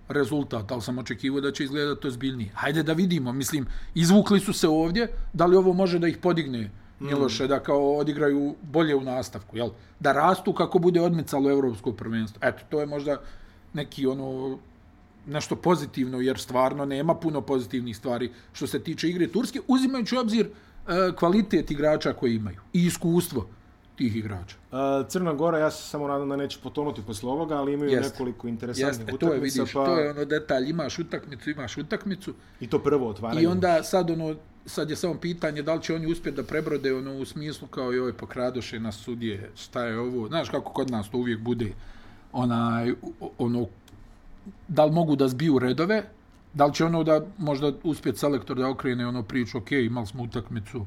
rezultat, ali sam očekivao da će izgledati ozbiljnije. Hajde da vidimo, mislim, izvukli su se ovdje, da li ovo može da ih podigne Miloše, da kao odigraju bolje u nastavku, jel? Da rastu kako bude odmicalo evropsko prvenstvo. Eto, to je možda neki ono nešto pozitivno, jer stvarno nema puno pozitivnih stvari što se tiče igre Turske, uzimajući obzir e, kvalitet igrača koji imaju i iskustvo tih igrača. Uh, Crna Gora, ja se samo nadam da neće potonuti posle ovoga, ali imaju Jeste. nekoliko interesantnih Jeste, to je, vidiš, pa... to je ono detalj, imaš utakmicu, imaš utakmicu. I to prvo otvaranje. I onda sad ono, sad je samo pitanje da li će oni uspjeti da prebrode ono u smislu kao i ove pokradoše na sudije, šta je ovo, znaš kako kod nas to uvijek bude, onaj, ono, da li mogu da zbiju redove, da li će ono da možda uspjeti selektor da okrene ono priču, ok, imali smo utakmicu,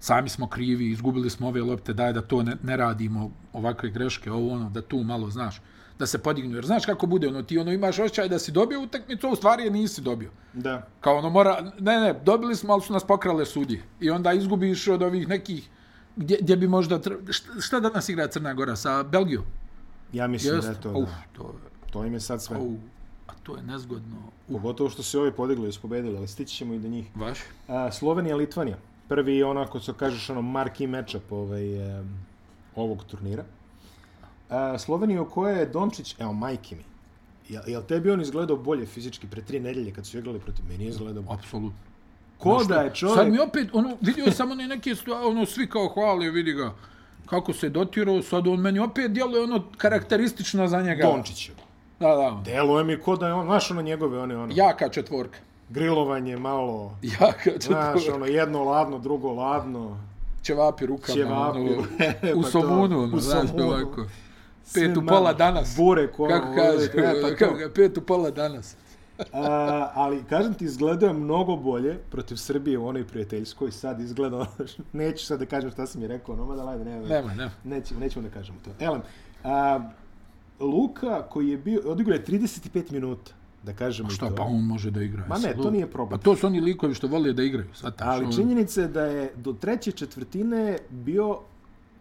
sami smo krivi, izgubili smo ove lopte, daj da to ne, ne radimo, ovakve greške, ovo ono, da tu malo, znaš, da se podignu. Jer znaš kako bude, ono, ti ono imaš osjećaj da si dobio utakmicu, u stvari je nisi dobio. Da. Kao ono mora, ne, ne, dobili smo, ali su nas pokrale sudje. I onda izgubiš od ovih nekih, gdje, gdje bi možda, šta, šta danas igra Crna Gora, sa Belgijom? Ja mislim Jest? da je to, Uf, da. To, to im je sad sve. Uf, a to je nezgodno. Uf. Pogotovo što se ovi podigli i pobedili, ali stići ćemo i do njih. Vaš? A, Slovenija, Litvanija prvi onako se kažeš ono marki matchup ovaj um, ovog turnira. Uh, Slovenija u kojoj je Dončić, evo majke mi. Jel, jel tebi on izgledao bolje fizički pre tri nedelje kad su igrali protiv meni izgledao bolje? Apsolutno. Ko da je čovjek... Sad mi opet, ono, vidio samo ne neke stvari, ono, svi kao hvali, vidi ga kako se dotirao, sad on meni opet djeluje ono karakteristično za njega. Dončić. Da, da. Deluje mi ko da je on, znaš ono njegove, one ono. Jaka četvorka grilovanje malo. Ja, kad Znaš, ono, jedno ladno, drugo ladno. Ćevapi rukama. Ćevapi. Ono, u pa somunu, ono, znaš, ovako. Pet u pola danas. Bure, ko, kako kaže, e, pa pet u pola danas. A, ali, kažem ti, izgleda mnogo bolje protiv Srbije u onoj prijateljskoj. Sad izgleda, neću sad da kažem šta sam mi rekao, no, da lajde, nema. Nema, nema. Nećemo, nećemo da kažemo to. Elem, a, Luka koji je bio, odigrao je 35 minuta da kažemo šta, to. pa on može da igra. Ma ne, to nije problem. Pa to su oni likovi što vole da igraju. Sad, Ali činjenica je da je do treće četvrtine bio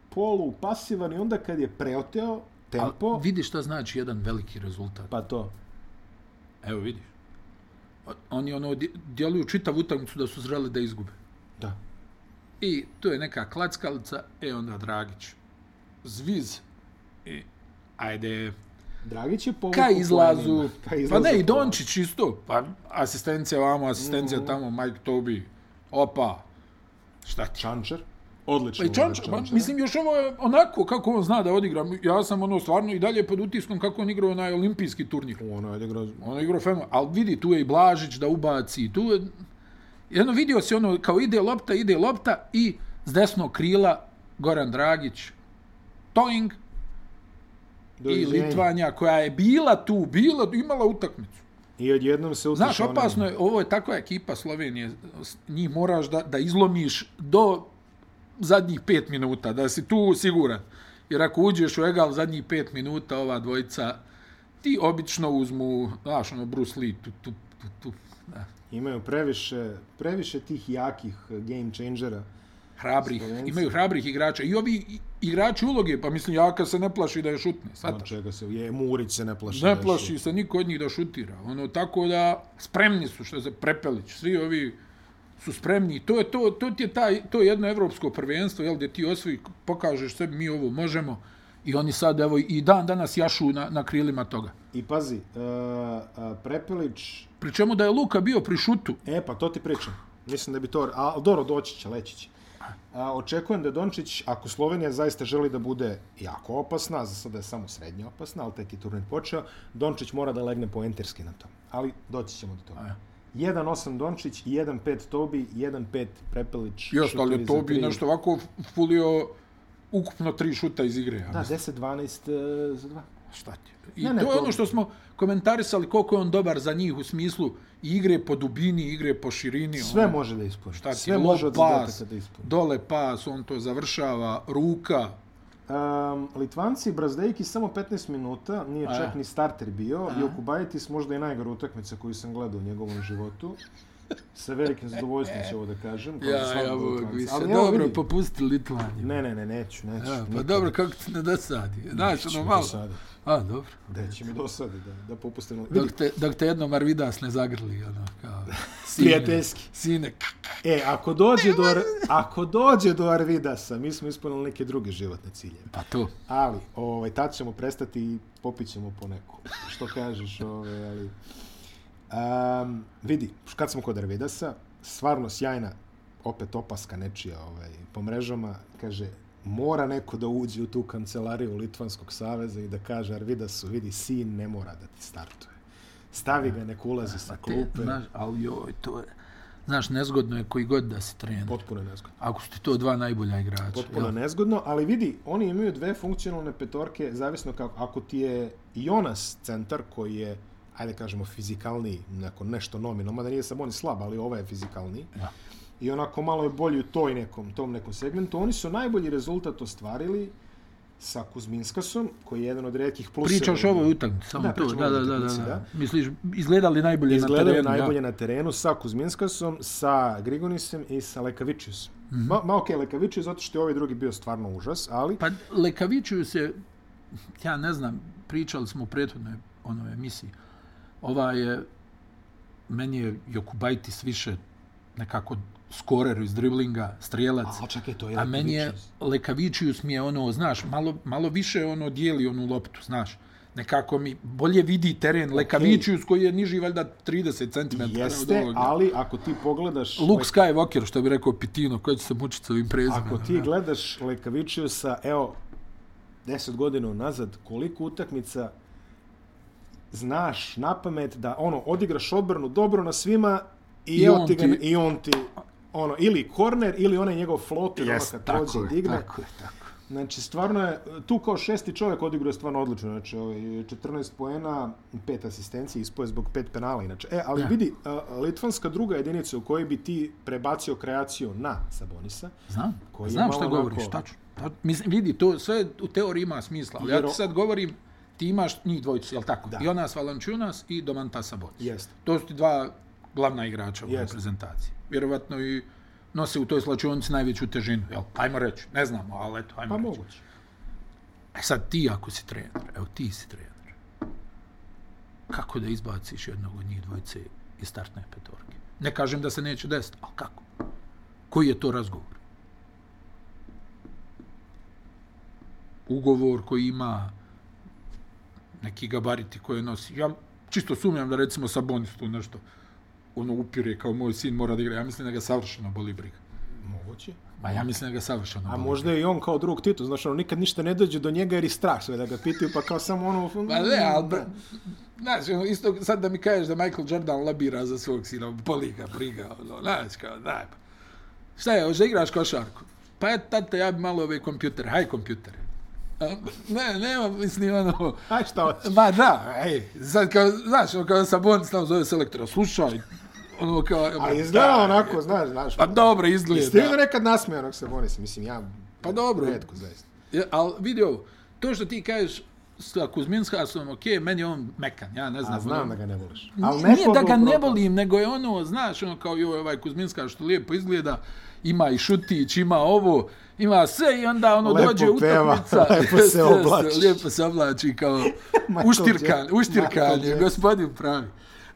polu pasivan i onda kad je preoteo tempo... A vidi šta znači jedan veliki rezultat. Pa to. Evo vidiš. Oni ono djeluju čitav utakmicu da su zreli da izgube. Da. I to je neka klackalica, e onda Dragić. Zviz. I ajde, Dragić je povukao Ka izlazu, ka izlazu, pa ne, i Dončić isto, pa asistencija vamo, asistencija mm -hmm. tamo, Mike Toby, opa, šta ti? Čančer, odlično. Pa i Čančer, pa, mislim, još ovo je onako kako on zna da odigra, ja sam ono stvarno i dalje pod utiskom kako on igrao na olimpijski turnir. Ono je odigrao. Ono je igrao fenomen, ali vidi, tu je i Blažić da ubaci, tu je, jedno vidio se ono, kao ide lopta, ide lopta i s desnog krila Goran Dragić, Toing, i Litvanja koja je bila tu, bila, imala utakmicu. I odjednom se utišao... Znaš, opasno je, ovo je takva ekipa Slovenije, njih moraš da, da izlomiš do zadnjih pet minuta, da si tu siguran. Jer ako uđeš u egal zadnjih pet minuta, ova dvojica, ti obično uzmu, znaš, ono, Bruce Lee, tu, tu, tu, tu. Da. Imaju previše, previše tih jakih game changera hrabrih, Slovenci. imaju hrabrih igrača. I ovi igrači uloge, pa mislim, Jaka se ne plaši da je šutne. Od čega se, je, Murić se ne plaši. Ne plaši se niko od njih da šutira. Ono, tako da, spremni su, što se Prepelić, svi ovi su spremni. To je, to, to ti je taj, to je jedno evropsko prvenstvo, jel, gdje ti osvoji, pokažeš sebi, mi ovo možemo. I oni sad, evo, i dan danas jašu na, na krilima toga. I pazi, uh, uh, Prepelić... Pri čemu da je Luka bio pri šutu. E, pa to ti pričam. Mislim da bi to... A, dobro, doći će, leći će. A, očekujem da Dončić, ako Slovenija zaista želi da bude jako opasna, za sada je samo srednje opasna, ali tek je turnir počeo, Dončić mora da legne po enterski na to. Ali doći ćemo do toga. 1-8 Dončić, 1-5 Tobi, 1-5 Prepelić. Još, ali je Tobi nešto ovako fulio ukupno tri šuta iz igre. Da, 10-12 uh, e, za dva. Šta ti? I ne, ne, to je ono što smo komentarisali koliko je on dobar za njih u smislu igre po dubini, igre po širini. Sve ono, može da ispuni. Šta ti, Sve može pas, da ispuni. Dole pas, on to završava, ruka. Um, Litvanci, Brazdejki, samo 15 minuta, nije čak ni starter bio. Joku Bajetis, možda i najgora utakmica koju sam gledao u njegovom životu. Sa velikim zadovoljstvom ću ovo da kažem. Ja, ja, Litvanca. vi se Ali dobro vidi. popusti Litvaniju. Ne, ne, ne, neću, neću. Ja, pa nikad. dobro, kako ti ne dosadi? Znaš, ono malo. dosaditi. A, dobro. Da će mi dosadi da, da popustim. Vidi, Dok te, dok te jednom Arvidas ne zagrli, ono, kao... sine, Prijateljski. Sine, E, ako dođe, do, ako dođe do Arvidasa, mi smo ispunili neke druge životne ciljeve. pa to. Ali, ovaj, tad ćemo prestati i popit ćemo po neku. Što kažeš, ovaj, ali... Um, vidi, kad smo kod Arvidasa, stvarno sjajna, opet opaska nečija ovaj, po mrežama, kaže, mora neko da uđe u tu kancelariju Litvanskog saveza i da kaže Arvidasu, vidi, sin ne mora da ti startuje. Stavi ga, nek ulazi sa te, klupe. znaš, ali joj, to je... Znaš, nezgodno je koji god da si trener. Potpuno je nezgodno. Ako su ti to dva najbolja igrača. Potpuno jel? nezgodno, ali vidi, oni imaju dve funkcionalne petorke, zavisno kako, ako ti je Jonas centar koji je, ajde kažemo, fizikalniji, neko, nešto nominalno, mada nije samo on slab, ali ovaj je fizikalniji. Ja. I onako malo je bolji u toj nekom, tom nekom segmentu. Oni su najbolji rezultat ostvarili sa Kuzminskasom, koji je jedan od redkih pluseva. Pričaš o ovoj utakmici, samo Da, to. Da, da, da, da, da. da. Misliš, izgledali najbolje Izgledaju na terenu. najbolje ja. na terenu sa Kuzminskasom, sa Grigonisem i sa Lekavičiusom. Mm. -hmm. Ma, ma okej, okay, Lekavičius, zato što je ovaj drugi bio stvarno užas, ali... Pa Lekavićuju se, ja ne znam, pričali smo u prethodnoj onoj emisiji, ova je, meni je Jokubaitis više nekako skorer iz driblinga, strijelac, A, čekaj, to je a meni je Lekavičius. Mi je ono, znaš, malo, malo više ono dijeli onu loptu, znaš, nekako mi bolje vidi teren okay. Lekavićius koji je niži valjda 30 cm Jeste, ali ako ti pogledaš... Luke Skywalker, što bi rekao Pitino, koji će se mučiti s ovim prezimenom. Ako ti gledaš Lekavičiusa, evo, 10 godina unazad, koliko utakmica znaš na pamet da ono odigraš odbranu dobro na svima i, I on ti ga, ti- i on ti ono ili korner ili onaj njegov floater ono kad tako prođe i digne. Tako je, tako. Znači, stvarno je, tu kao šesti čovjek odigrao je stvarno odlično. Znači, ovaj, 14 poena, pet asistencija, ispoje zbog pet penala. Inače. E, ali Ja. vidi, a, litvanska druga jedinica u kojoj bi ti prebacio kreaciju na Sabonisa, Znam, Koji znam šta govoriš, tačno. Ta, mislim, vidi, to sve u teoriji ima smisla, ali ja Jer ti sad govorim, ti imaš njih dvojicu, jel tako? Da. Jonas Valančunas i Domantas Sabonis. Jeste. To su ti dva glavna igrača u reprezentaciji. Vjerovatno i nose u toj slačionici najveću težinu, jel? Ajmo reći, ne znamo, ali eto, ajmo Pa reći. moguće. E sad ti ako si trener, evo ti si trener, kako da izbaciš jednog od njih dvojice iz startne petorke? Ne kažem da se neće desiti, ali kako? Koji je to razgovor? Ugovor koji ima neki gabariti koje nosi. Ja čisto sumnjam da recimo Sabonis tu nešto ono upire kao moj sin mora da igra. Ja mislim da ga savršeno boli briga. Moguće. Ma ja mislim da ga savršeno A boli možda je i on kao drug Tito, znaš, ono, nikad ništa ne dođe do njega jer je strah sve da ga pitaju, pa kao samo ono... Pa ne, ali... br- Znaš, ono, isto sad da mi kažeš da Michael Jordan labira za svog sina, boli ga, briga, ono, znaš, kao, daj, pa. Šta je, hoće da igraš košarku? Pa je, tate, ja bi malo ove kompjutere, haj kompjutere. A, Ne, nema, mislim, ono, Aj, šta hoćeš? ma da, ej, sad kao, znaš, ono, kao Sabonis tamo zove selektora, slušaj, ono, kao, A izgleda onako, znaš, znaš. Pa dobro, Jeste izgleda. da nekad nasmejanog Sabonisa? Mislim, ja... Pa dobro. Redko, zaista. Ja, ali vidi ovo, to što ti kažeš sa Kuzminskasom, ok, meni je on mekan, ja ne znam. A znam ono- da ga ne voliš. Nije, nije da ga ne volim, nego je ono, znaš, ono kao joj, ovaj Kuzminska što lijepo izgleda, ima i šutić, ima ovo, ima sve i onda ono Lepo dođe peva, utakmica. lepo se Jeste, oblači. Lijepo se oblači kao uštirkan, uštirkan je, gospodin pravi.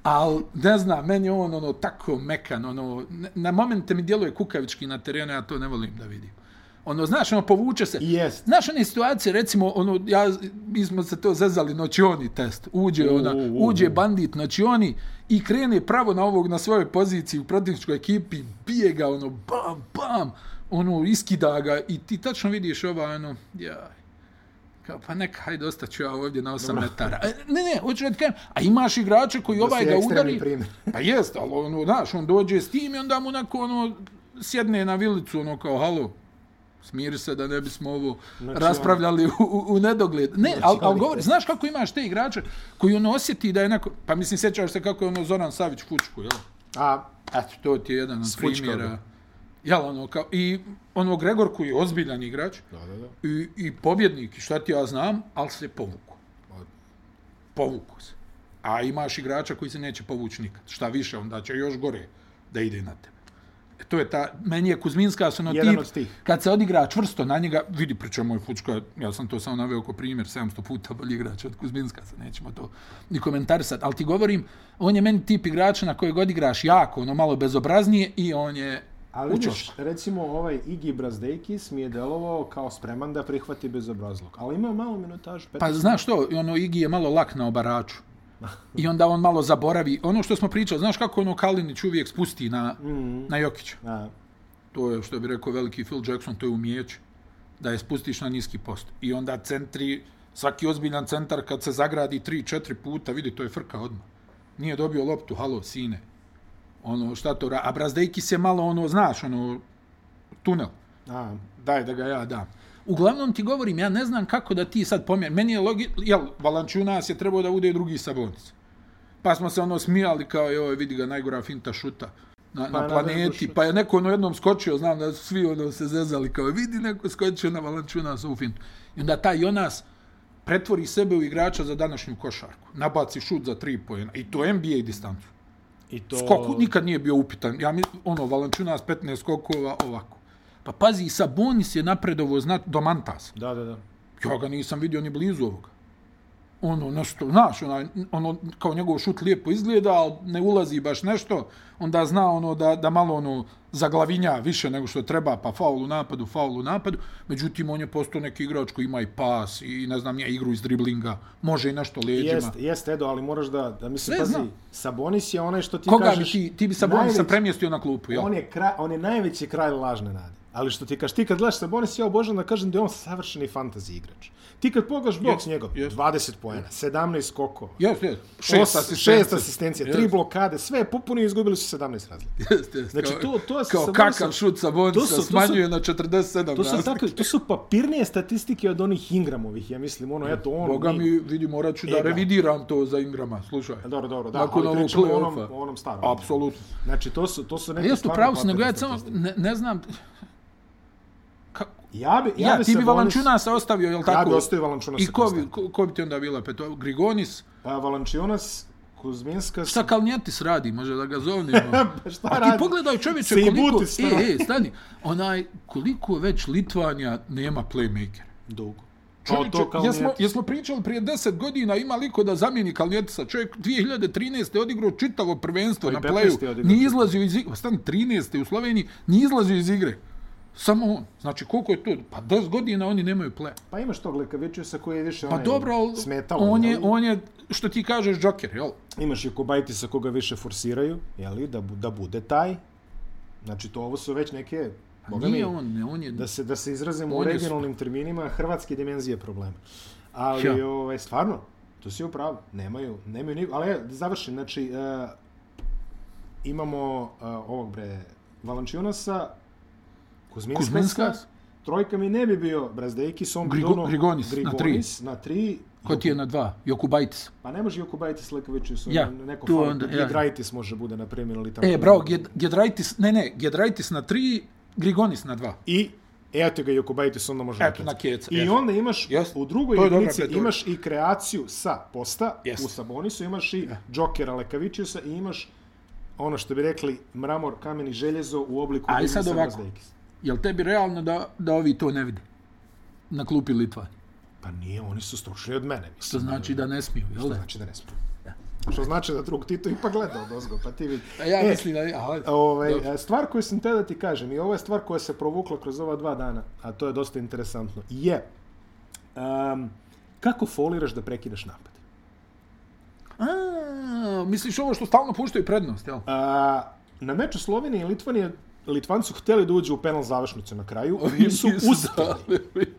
Al ne znam, meni on ono tako mekan, ono, na momente mi djeluje kukavički na terenu, ja to ne volim da vidim. Ono, znaš, ono, povuče se. Jest. Znaš, one situacije, recimo, ono, ja, mi smo se to zezali, noćioni test. Uđe, U, ona, u, u, uđe bandit noćioni i krene pravo na ovog, na svojoj poziciji u protivničkoj ekipi, bije ga, ono, bam, bam, ono, iskida ga i ti tačno vidiš ova, ono, jaj, kao, pa neka, hajde, ostaću ja ovdje na 8 metara. E, ne, ne, hoću da ti kažem, a imaš igrače koji ovaj ga udari. primjer. Pa jest, ali ono, znaš, on dođe s tim i onda mu onako, ono, sjedne na vilicu, ono, kao, halo, smiri se da ne bismo ovo Znači, raspravljali u, u, u nedogled. Ne, ali al govori, znaš kako imaš te igrače koji ono osjeti da je neko, pa mislim, sjećaš se kako je ono Zoran Savić fučku, jel? A, Eto, to ti je jedan od primjera. ga. Jel, ono, kao, i ono Gregor koji je ozbiljan igrač da, da, da. i, i pobjednik, i šta ti ja znam, ali se povuku. Povuku se. A imaš igrača koji se neće povući nikad. Šta više, onda će još gore da ide na tebe. E, to je ta, meni je Kuzminska ono Jedan tip, tih. kad se odigra čvrsto na njega, vidi pričamo moj Fučka, ja sam to samo naveo kao primjer, 700 puta bolji igrač od Kuzminska, sad nećemo to ni komentarisati, ali ti govorim, on je meni tip igrača na kojeg odigraš jako, ono malo bezobraznije i on je Ali učoš. vidiš, recimo ovaj Igi Brazdejkis mi je delovao kao spreman da prihvati bezobrazlog. Ali ima malo minutažu. Pa znaš što, ono Igi je malo lak na obaraču. I onda on malo zaboravi. Ono što smo pričali, znaš kako ono Kalinić uvijek spusti na, mm. na Jokića? A, To je, što bi rekao veliki Phil Jackson, to je umijeće. Da je spustiš na niski post. I onda centri, svaki ozbiljan centar kad se zagradi 3-4 puta, vidi, to je frka odmah. Nije dobio loptu, halo, sine. Ono, šta to. A Brazdejkis je malo, ono, znaš, ono, tunel. a, Daj da ga ja dam. Uglavnom ti govorim, ja ne znam kako da ti sad pomjer. Meni je logi... Jel, Valančunas je trebao da bude drugi Sabonis. Pa smo se ono smijali kao, joj, vidi ga, najgora finta šuta na, Pa na na planeti. Pa je neko ono jednom skočio, znam da su svi ono se zezali, kao, vidi neko skočio na Valančunas u fintu. I onda taj Jonas pretvori sebe u igrača za današnju košarku. Nabaci šut za tri pojena. I to NBA distancu. I to... Skok nikad nije bio upitan. Ja mi, ono, Valančunas 15 skokova ovako. Pa pazi, Sabonis je napredovo znat do Mantasa. Da, da, da. Ja ga nisam vidio ni blizu ovoga. Ono, nešto, znaš, onaj, ono, kao njegov šut lijepo izgleda, ali ne ulazi baš nešto, onda zna ono da, da malo ono zaglavinja više nego što treba, pa faul u napadu, faul u napadu. Međutim, on je postao neki igrač koji ima i pas i ne znam, ja igru iz driblinga, može i nešto leđima. Jest, jest, Edo, ali moraš da, da mislim, Sve pazi, znam. Sabonis je onaj što ti Koga kažeš... bi ti, ti bi Sabonisa najveći- premjestio na klupu, jel? On je, kraj, on je najveći kraj lažne nade. Ali što ti kažeš, ti kad gledaš Sabonis, ja obožavam da kažem da je on savršeni fantasy igrač. Ti kad pogledaš boks Jest, njegov, jest. 20 poena, 17 skokova, Jes, jes. šest, Šest asistencija. šest asistencija, tri blokade, sve je popuno i izgubili su 17 razlika. Jest, jest. Znači, Kao- to- to je sa Kao kakav šut Sabonisa To su- to su- smanjuje na 47 To su, razlika. tako, to su papirnije statistike od onih Ingramovih, ja mislim, ono, eto, on... Boga mi- mi, vidi, morat ću da E, revidiram to za Ingrama, slušaj. Dobro, dobro, da, Nakon ali pričamo o onom, onom starom. Apsolutno. Znači, to su, to su neke jesu, stvarno pravo si, nego ja samo, ne, ne znam, Ja bi, ja, ja, bi ti bi Valančunasa ostavio, jel tako? Ja bi ostavio Valančunasa. I ko bi, ko, ko bi ti onda bila peto? Grigonis? A, Valančiunas, Kuzminska... Šta Kalnjetis radi? Može da ga zovnemo? Pa šta A ti radi? pogledaj čovječe Se i koliko... Butis, E, šta? e, stani. Onaj, koliko već Litvanija nema playmaker. Dugo. Čovječe, jesmo, jesmo pričali prije 10 godina ima liko da zamijeni Kalnjetisa. Čovjek 2013. odigrao čitavo prvenstvo Pa i na 15. playu. odigrao Nije čitavo. izlazio iz igre. Stan 13. u Sloveniji nije izlazio iz igre. Samo on. Znači, koliko je to? Pa 10 godina oni nemaju play. Pa imaš tog Lekavičiusa koji je više Pa dobro, ali smetalo. on je, on je, što ti kažeš, Joker, jel? Imaš i Kobajtisa koga više forsiraju, jeli, da, da bude taj. Znači, to ovo su već neke... Boga Nije mi, on, ne, on je... da se da se izrazimo u On je regionalnim terminima hrvatske dimenzije problema. Ali Ja. ovaj stvarno to si upravo, nemaju, nemaju ni, ali ja, da završim, znači uh, imamo uh, ovog bre Valančionasa, Kuzminskasa, Kuzminskas. trojka mi ne bi bio Brazdejkis, on Grigo- dono Grigonis, na tri. Grigonis, na tri. Ko ti je na dva? Jokubaitis. Pa ne može Jokubaitis Lekovićus, Ja, neko tu onda, ja. Gedraitis može bude na primjer ili tako. E, bravo, Ged, Gedraitis, ne, ne, Gedraitis na tri, Grigonis na dva. I evo ti ga Jokubaitis onda može Eto, na keca, I onda imaš Jest. u drugoj jedinici imaš i kreaciju sa posta Jest. u Sabonisu, imaš i Jokera Lekavičiusa i imaš ono što bi rekli mramor, kamen i željezo u obliku Ali sad ovako. Brazdejkis. Jel tebi realno da, da ovi to ne vide? Na klupi Litva. Pa nije, oni su stručni od mene. Mislim, Što znači da ne smiju, jel Što da? znači da ne smiju. Što znači da drug Tito ipak gleda od ozgo, pa ti vidi. A ja E, mislim da... Aha, Ovaj, dobro. e, stvar koju sam te da ti kažem, i ovo je stvar koja se provukla kroz ova dva dana, a to je dosta interesantno, je um, kako foliraš da prekineš napad? A, misliš ovo što stalno puštaju prednost, jel? A, na meču Slovenije i Litvanije Litvanci su hteli da uđu u penal završnicu na kraju, nisu uspeli.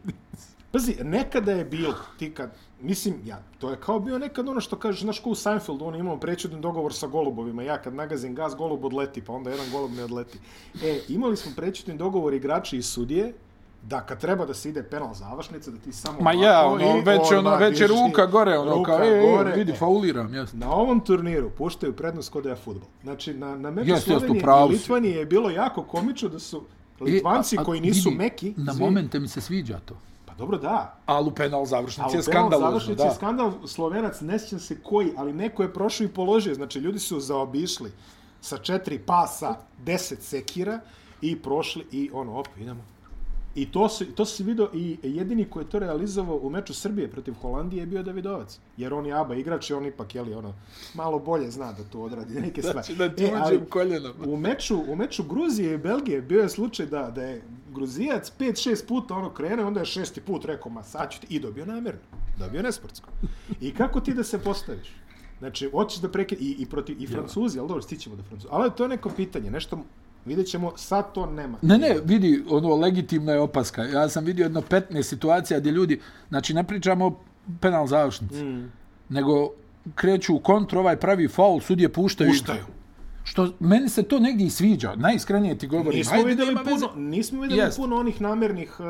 Pazi, nekada je bilo, ti kad, mislim, ja, to je kao bio nekad ono što kažeš, znaš ko u Seinfeldu, on imao prečudan dogovor sa golubovima, ja kad nagazim gaz, golub odleti, pa onda jedan golub ne odleti. E, imali smo prečudan dogovor igrači i sudije, da kad treba da se ide penal završnica, da ti samo... Ma ja, ono, i već, ono, već je ruka gore, ono, ruka kao, e, gore. e, vidi, E, fauliram, jasno. Na ovom turniru puštaju prednost kod da je futbol. Znači, na, na meču Slovenije upravo i. Litvanije je bilo jako komično da su Litvanci E, a- a koji nisu vidi, meki... Na svi- momente mi se sviđa to. Pa dobro, da. Ali u penal završnici Ali je penal skandalozno, završnici je da. skandal, Slovenac, ne sjećam se koji, ali neko je prošao i položio, znači ljudi su zaobišli. sa četiri pasa, deset sekira i prošli i ono, op, idemo. I to se, to se vidio i jedini koji je to realizovao u meču Srbije protiv Holandije je bio Davidovac. Jer on je aba igrač i on ipak, jeli, ono, malo bolje zna da to odradi neke stvari. Znači da ti E, uđem koljenom. U meču, u meču Gruzije i Belgije bio je slučaj da, da je Gruzijac 5-6 puta ono krene, onda je šesti put rekao, ma sad ću ti, i dobio namjerno. Dobio nesportsko. I kako ti da se postaviš? Znači, hoćeš da preke... I, i, protiv, i Francuzi, ali dobro, stićemo do Francuzi. Ali to je neko pitanje, nešto... Vidjet ćemo, sad to nema. Ne, ne, vidi, ono, legitimna je opaska. Ja sam vidio jedno 15 situacija gdje ljudi, znači ne pričamo o penal završnici, mm. nego kreću u kontru, ovaj pravi faul, sudje puštaju. Puštaju. Što meni se to negdje i sviđa. Najiskrenije ti govorim. Nismo Ajde, vidjeli veze. puno, nismo vidjeli Jest. puno onih namernih uh,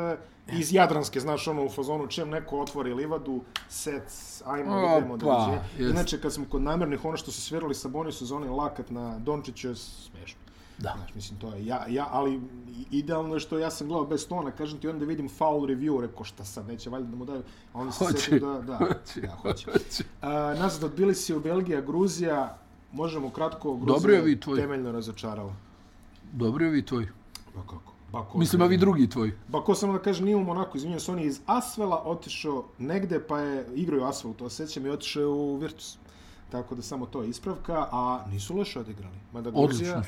iz Jadranske, znaš, ono u fazonu, čem neko otvori livadu, sec, ajmo, O, idemo, pa, dođe. jest. Inače, kad smo kod namernih, ono što su svirali sa Boni sezoni, lakat na Dončiću je smešno. Da. Znaš, mislim, to je, ja, ja, ali idealno je što ja sam gledao bez tona, kažem ti, onda vidim foul review, rekao šta sad, neće valjda da mu daju, a onda se Hoće. sjetim da, da, Hoće, ja, hoće. hoće. A, nazad od Bilisija u Belgija, Gruzija, možemo kratko, Gruzija je ovi tvoji. temeljno razočarala. Dobri ovi tvoji. Pa kako? Bako, Mislim, ovi drugi tvoji. Pa ko samo da kažem, nije u Monaku, izvinjam se, on je iz Asvela otišao negde, pa je igrao u Asvelu, to sećam, i otišao je u Virtus. Tako da samo to je ispravka, a nisu loše odigrali. Mada Gruzija.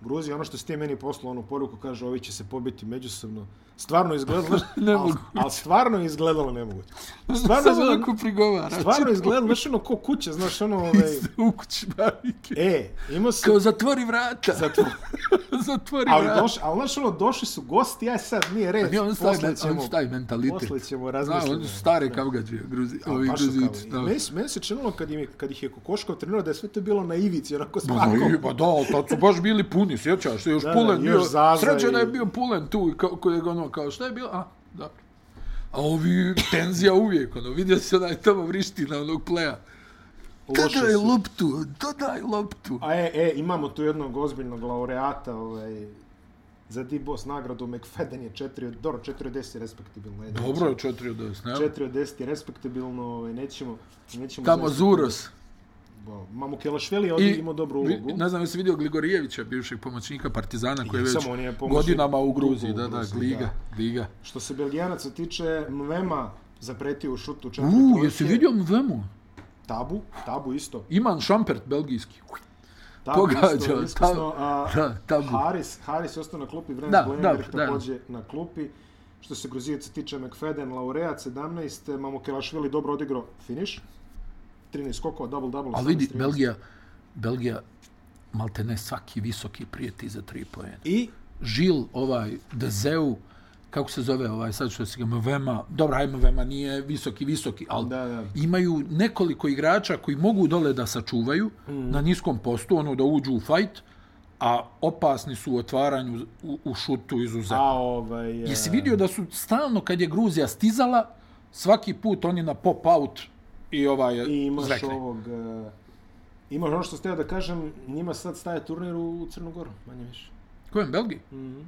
Gruzija, ono što ste meni poslao, onu poruku, kaže, ovi će se pobiti međusobno. Stvarno izgledalo, Ne ali, mogu. ali stvarno je izgledalo nemoguće. Stvarno je Samo izgledalo, onako prigovara. stvarno izgledalo, znaš ono ko kuća, znaš ono, ovaj, U kući bavike. e, imao se, Kao zatvori vrata. Zato, zatvori ali, vrata. došli, ali znaš ono, došli su gosti, aj sad, nije red, Nije on posle on ćemo, staje mentalitet. posle ćemo razmisliti. oni su stare kavgađe, gruzi, A, ovi baš gruzici. kao- da. Meni, se- meni se činilo kad, im, kad ih je Kokoškov trenirao da je sve to bilo na ivici, onako s pakom. Pa da, tad su baš bili puni, sjećaš se, još Da, da, Pulen još bio, Zaza sreća da je bio Pulen tu, koji je ono, kao, šta je bilo, a, dobro. A ovi, tenzija uvijek, ono, vidio se onaj tamo vrišti na onog pleja. Dodaj su. loptu, dodaj loptu. A e, e, imamo tu jednog ozbiljnog laureata, ovaj, za D-Boss nagradu McFadden je 4 od, dobro, 4 od 10 je respektabilno. ajde, Dobro je 4 od 10, ne? 4 od 10 je respektabilno, ovaj, nećemo, nećemo Tamo Zuros. Wow. Mamu Kelašvili je ovdje imao dobru ulogu. Ne znam, jesi vidio Gligorijevića, bivšeg pomoćnika Partizana, koji je već on je godinama u Gruziji, da, da, Gliga, da. Liga. Što se Belgijanaca tiče, Mvema zapretio u šutu četiri U, trojke. jesi vidio Mvemu? Tabu, tabu isto. Iman Šampert, belgijski. Tabu Pogađa, isto, iskusno, a da, tabu. Haris, Haris je ostao na klupi, Brent Da, Glenberg da, također na klupi. Što se Gruzijaca tiče, McFadden, laureat 17, Mamo Kelašvili dobro odigrao finish. 13 skokova, double-double. Ali vidi, 18, Belgija, Belgija, malte ne svaki visoki prijeti za tri pojene. I Žil, ovaj, Dezeu, kako se zove ovaj, sad što ga Mvema, dobra, aj Mvema nije visoki, visoki, ali Da, da. imaju nekoliko igrača koji mogu dole da sačuvaju mm. na niskom postu, ono da uđu u fajt, a opasni su u otvaranju u, u šutu izuzetno. a ovaj... e, Jesi vidio da su stalno kad je Gruzija stizala, svaki put oni na pop-out i ovaj I imaš zrekli. ovog... Uh, imaš ono što ste da kažem, njima sad staje turnir u Crnu Goru, manje više. Kojem, Belgiji? Mm -hmm.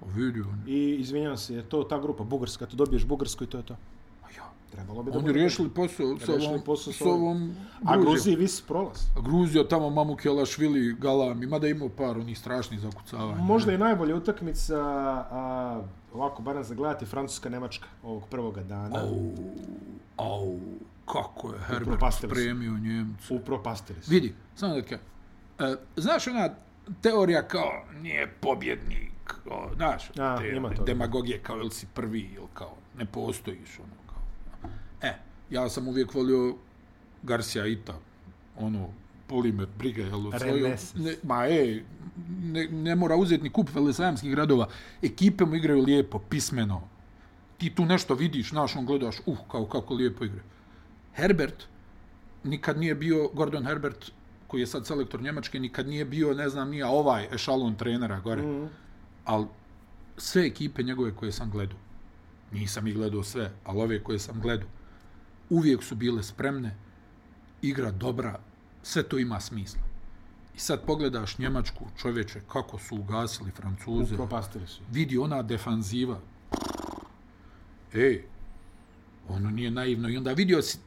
O, vidi on. I izvinjam se, je to ta grupa Bugarska, to dobiješ Bugarsku i to je to. A ja. Trebalo bi da Oni riješili posao sa ovom, posao sa sa ovom A. Gruziji vis prolaz. A Gruzija, tamo Mamu Kelašvili, Galam, ima da imao par onih strašnih zakucavanja. Možda i najbolja utakmica, a, ovako, barem za gledati, Francuska-Nemačka ovog prvoga dana. Au, au, kako je Herbert spremio Njemcu. Upropastili su. Vidi, samo da kažem. E, znaš ona teorija kao nije pobjednik, o, znaš, A, te, ima demagogije kao ili si prvi ili kao ne postojiš, ono kao. E, ja sam uvijek volio Garcia Ita, ono, polimer, briga, jel, ne, ma e, ne, ne mora uzeti ni kup velesajamskih gradova, ekipe mu igraju lijepo, pismeno, ti tu nešto vidiš, znaš, on gledaš, uh, kao kako lijepo igra. Herbert, nikad nije bio Gordon Herbert, koji je sad selektor Njemačke, nikad nije bio, ne znam, nije ovaj ešalon trenera gore. Mm. Ali sve ekipe njegove koje sam gledao, nisam ih gledao sve, ali ove koje sam gledao, uvijek su bile spremne, igra dobra, sve to ima smisla. I sad pogledaš Njemačku, čovječe, kako su ugasili Francuze, Upropastili su. vidi ona defanziva. Ej, ono nije naivno. I onda vidio si,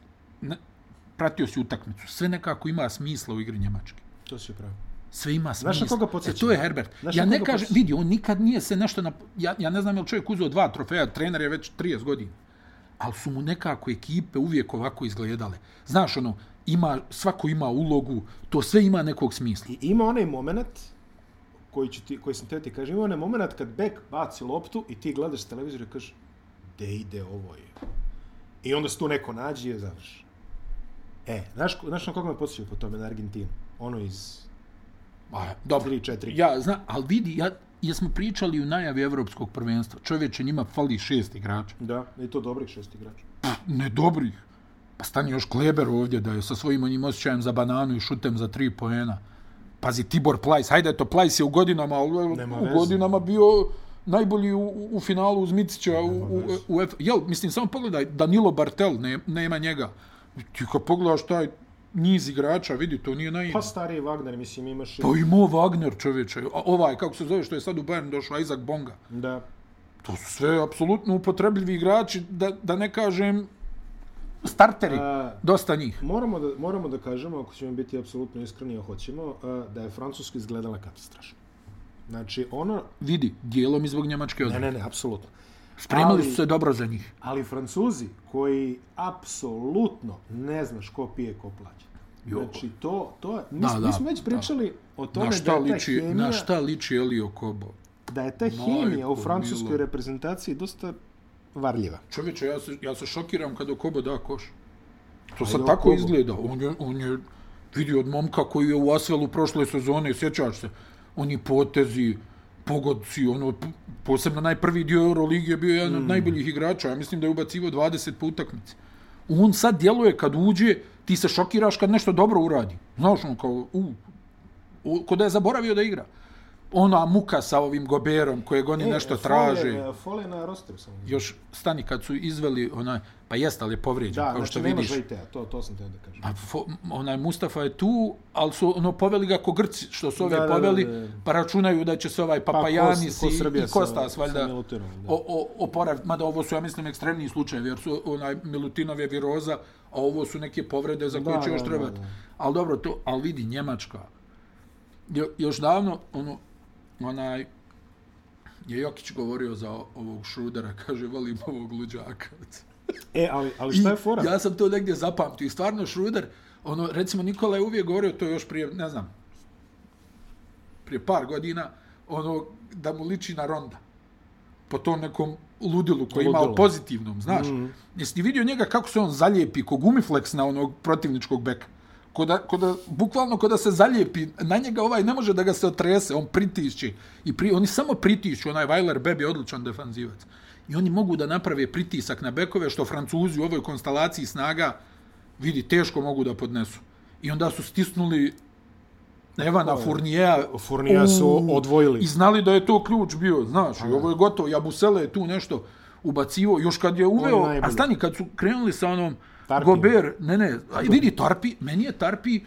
ne, pratio si utakmicu, sve nekako ima smisla u igri Njemačke. To si pravo. Sve ima smisla. Znaš na koga e, podsjeća? to je Herbert. Znaš ja ne kažem, podsjeća? vidi, on nikad nije se nešto... Na, ja, ja ne znam je li čovjek uzeo dva trofeja, trener je već 30 godina. Ali su mu nekako ekipe uvijek ovako izgledale. Znaš, ono, ima, svako ima ulogu, to sve ima nekog smisla. I ima onaj moment koji, ću ti, koji sam te ti kažem, ima onaj moment kad bek baci loptu i ti gledaš televizor i kažeš de ide ovo je. I onda se tu neko nađe i završi. E, znaš, znaš na koga me podsjeća po tome, na Argentinu? Ono iz... A, dobro, Tri, četiri. Ja znam, ali vidi, ja, jesmo pričali u najavi evropskog prvenstva. Čovječe, njima fali šest igrača. Da, i to dobrih šest igrača. Pff, ne dobrih. Pa stani još Kleber ovdje da je sa svojim onim osjećajem za bananu i šutem za tri poena. Pazi, Tibor Plajs, hajde to, Plajs je u godinama, Nema u veze. godinama bio najbolji u, u finalu uz Micića u, u, u, F- Jel, mislim, samo pogledaj, Danilo Bartel, ne, nema njega. Ti kad pogledaš taj niz igrača, vidi, to nije naj... Pa stariji Wagner, mislim, imaš. Pa imao Wagner, čovječe. A ovaj, kako se zove, što je sad u Bayern došao, Isaac Bonga. Da. To su sve apsolutno upotrebljivi igrači, da, da ne kažem starteri, A- dosta njih. Moramo da, moramo da kažemo, ako ćemo biti apsolutno iskreni, a hoćemo, a, da je Francuska izgledala katastrofično. Znači, ono... Vidi, dijelom i zbog Njemačke Ne, odbrane. ne, ne, apsolutno. Spremali ali- su se dobro za njih. Ali Francuzi, koji apsolutno ne znaš ko pije, ko plaća. Jo. Znači, to, to je... Mi, Da, da, da, mi smo već da. pričali o tome Na šta, da je ta liči, hemija, na šta liči Elio Kobo? da je ta hemija u Majko francuskoj milo. reprezentaciji dosta varljiva. Čovječe, ja se, ja se šokiram kada Kobo da koš. To sad tako Kobo. izgleda. On je, on je vidio od momka koji je u Asvelu prošle sezone, sjećaš se, oni potezi, pogodci, ono, posebno najprvi dio Euroligije je bio jedan od najboljih igrača. Ja mislim da je ubacivo 20 po utakmici. On sad djeluje kad uđe, ti se šokiraš kad nešto dobro uradi. Znaš, on kao, u, u, kod da je zaboravio da igra. Ona muka sa ovim goberom kojeg oni nešto traže. Fole, fole na rosteru samo. Još stani kad su izveli onaj, pa jest, ali je povrijeđen, Da, kao znači što nema vidiš. Žajtea, to, to sam te da kažem. Pa, fo, onaj Mustafa je tu, ali su ono poveli ga ko Grci, što su ove Da, da, da, poveli, da, da. pa računaju da će se ovaj Pa, Papajanis ko, ko i, i Kostas, sa, valjda, da. o, o, oporaviti. Mada ovo su, ja mislim, ekstremni slučajevi, jer su onaj Milutinov je viroza, a ovo su neke povrede za koje Da, će još da, trebati. da, da. Ali dobro, to, ali vidi, Njemačka. Jo, još davno, ono, onaj, je Jokić govorio za ovog Šrudera, kaže, volim ovog luđaka. E, ali, ali šta je fora? I ja sam to negdje zapamtio. I stvarno Šruder, ono, recimo Nikola je uvijek govorio, to još prije, ne znam, prije par godina, ono, da mu liči na Ronda. Po tom nekom ludilu koji Ludilu. pozitivnom, znaš. Mm. Jesi ti vidio njega kako se on zalijepi ko gumiflex na onog protivničkog beka? Ko da, ko da, bukvalno ko da se zalijepi, na njega ovaj ne može da ga se otrese, on pritišće. I pri, oni samo pritišću, onaj Weiler Beb je odličan defanzivac. I oni mogu da naprave pritisak na bekove, što Francuzi u ovoj konstelaciji snaga, vidi, teško mogu da podnesu. I onda su stisnuli Evana Furnija. Furnija su odvojili. I znali da je to ključ bio, znaš, i ovo je gotovo. Jabusele je tu nešto ubacivo, još kad je uveo, a stani, kad su krenuli sa onom Tarpi. Gober, ne, ne, vidi Tarpi, meni je Tarpi,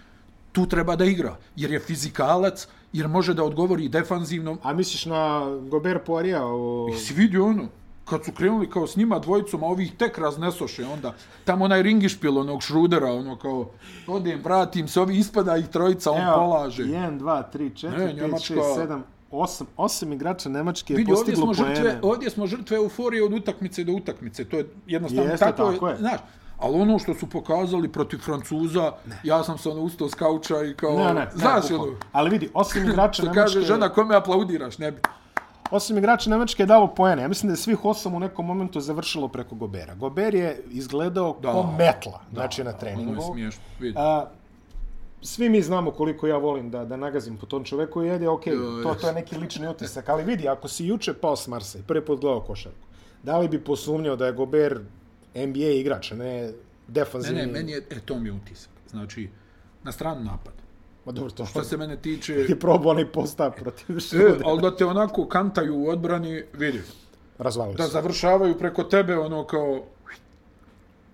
tu treba da igra, jer je fizikalac, jer može da odgovori defanzivno. A misliš na Gober Poirija? O... Si vidio ono, kad su krenuli kao s njima dvojicom, a ovih tek raznesoše onda, tamo onaj ringišpil onog šrudera, ono kao, odem, vratim se, ovi ispada ih trojica, on polaže. 1, 2, 3, 4, Ne, 5, Njemačka- 6, 7, 8, 8 igrača Nemačke je Vidi, ovdje postiglo smo, poene. žrtve, ovdje smo žrtve euforije od utakmice do utakmice. To je jednostavno Jeste, tako, tako je. Znaš, ali ono što su pokazali protiv Francuza, ne. ja sam se ono ustao s kauča i kao, Ne, ne, znaš, ne, ono, bukvalno. Ali vidi, osam igrača što kaže Nemačke... žena, kome aplaudiraš, ne bi. Osam igrača Nemačke je dalo poene. Ja mislim da je svih osam u nekom momentu završilo preko Gobera. Gober je izgledao Da. ko metla, znači na treningu. Ono je smiješno, vidi. A, svi mi znamo koliko ja volim da, da nagazim po tom čoveku i jede, ok, Jo, to, to je neki lični utisak, ali vidi, ako si juče pao s Marsa i prvi put gledao košarku, da li bi posumnjao da je Gober NBA igrač, ne Ne, defanzivni? ne, meni je, e, to mi je utisak. Znači, na stranu napad. Ma dobro, to Što se mene tiče, je probao onaj postav protiv e, ali da te onako kantaju u odbrani, vidi, Razvalio da se. završavaju preko tebe, ono kao,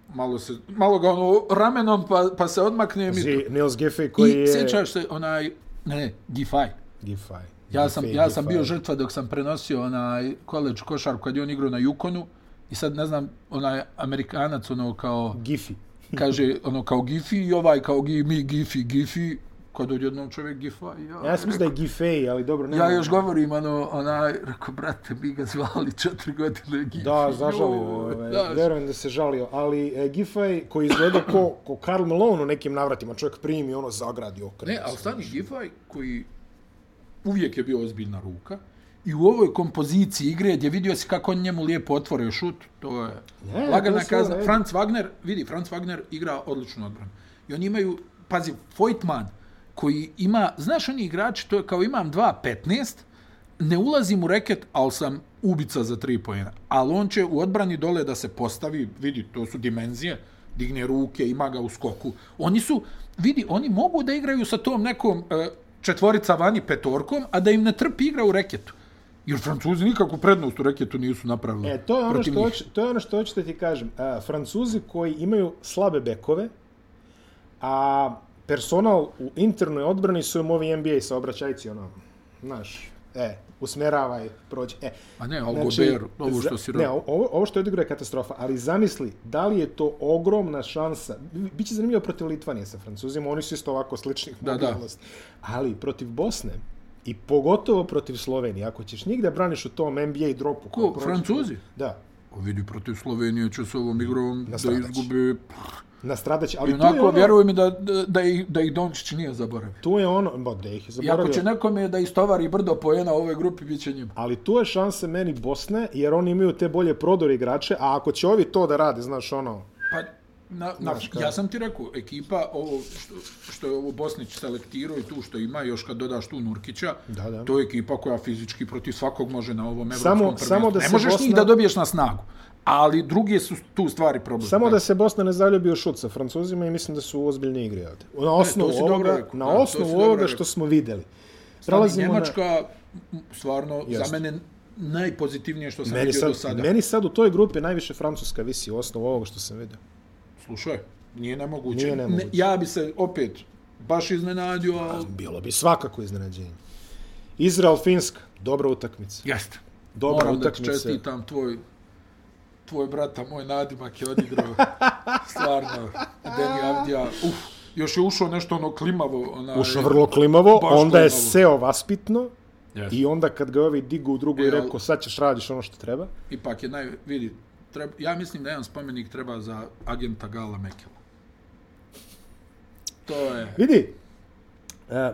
malo, se, malo ga ono ramenom pa, pa se odmakne. mi- Zi, Nils Giffey koji I je... sjećaš se onaj, ne, ne, Giffey. Giffey. Ja sam, Giffey, ja sam Giffey. bio žrtva dok sam prenosio onaj college košarku kad je on igrao na Yukonu i sad ne znam, onaj Amerikanac ono kao, Giffey. kaže ono kao Giffy i ovaj kao gi, mi Giffy, Giffy, kad odjednom čovjek gifa, ja, Ja sam mislim da je Gifej, ali dobro, ne. Ja još govorim, ono, onaj, rekao, brate, mi ga zvali četiri godine Gifi. Da, zažalio, ovaj, verujem da se žalio, ali e, Giffey koji izgleda ko, ko Karl Malone u nekim navratima, čovjek primi ono zagradi okrene. Ne, ali stani Giffey koji uvijek je bio ozbiljna ruka i u ovoj kompoziciji igre gdje vidio si kako on njemu lijepo otvorio šut, to je Ne, lagana to sve kazna. Franz Wagner, vidi, Franz Wagner igra odličnu odbranu. I oni imaju, pazi, Voigtman, koji ima, znaš oni igrači, to je kao imam 2-15, ne ulazim u reket, ali sam ubica za tri pojena. Ali on će u odbrani dole da se postavi, vidi, to su dimenzije, digne ruke, ima ga u skoku. Oni su, vidi, oni mogu da igraju sa tom nekom e, četvorica vani petorkom, a da im ne trpi igra u reketu. Jer Francuzi nikakvu prednost u reketu nisu napravili. E, to je ono što hoću, to je ono što hoću da ti kažem. A, Francuzi koji imaju slabe bekove, a personal u internoj odbrani su im ovi NBA saobraćajci, ono, znaš, e, usmeravaj, prođi. E, A ne, ali Gobert, ovo što si Ne, ovo, ovo što je odigrao je katastrofa, ali zamisli, da li je to ogromna šansa, biće zanimljivo protiv Litvanije sa Francuzima, oni su isto ovako sličnih Da, da. mobilnosti, ali protiv Bosne, i pogotovo protiv Slovenije, ako ćeš njih braniš u tom NBA dropu... Ko, prođe- Francuzi? Da, O, vidi, protiv Slovenije će s ovom igrom da Nastradač. izgube. nastradać, I ali tu je ono, vjeruj mi da, da, da, ih, da ih Dončić nije zaboravio. tu je ono, ba, da ih je I zaboravio, ako će nekome da istovari brdo poena u ovoj grupi, bit će njima. ali tu je šanse meni Bosne, jer oni imaju te bolje prodore igrače, a ako će ovi to da rade, znaš, ono, Pa, na, na, ja sam ti rekao, ekipa, ovo što, što je ovo Bosnić selektirao i tu što ima, još kad dodaš tu Nurkića, Da, da. to je ekipa koja fizički protiv svakog može na ovom evropskom Samo- prvenstvu. samo da ne možeš Bosna- njih da dobiješ na snagu, ali druge su tu stvari problem. Samo da se Bosna ne zaljubi u šut sa Francuzima i mislim da su ozbiljne igre. Na osnovu E, si dobro ovoga, rekao, na da, osnovu ovoga što smo videli. Prelazimo na... Njemačka, m, stvarno, Jeste. za mene najpozitivnije što sam Meni vidio sad, do sada. meni sad u toj grupi najviše Francuska visi u osnovu ovoga što sam vidio. Slušaj, nije nemoguće. Nije nemoguće. Ne, ja bi se opet baš iznenadio, ali... Bilo bi svakako iznenađenje. Izrael-Finska, dobra utakmica. Jeste. Dobra Moram da ti utakmica. čestitam tvoj tvoj brata, moj nadimak je odigrao stvarno Deni Avdija. Uf, još je ušao nešto ono klimavo. Ona, Ušao vrlo klimavo, onda je klimavo. seo vaspitno Yes. i onda kad ga ovi digu u drugu i E, al- rekao sad ćeš radiš ono što treba. Ipak je naj... Vidi, treba, ja mislim da jedan spomenik treba za agenta Gala Mekela. To je... Vidi, e,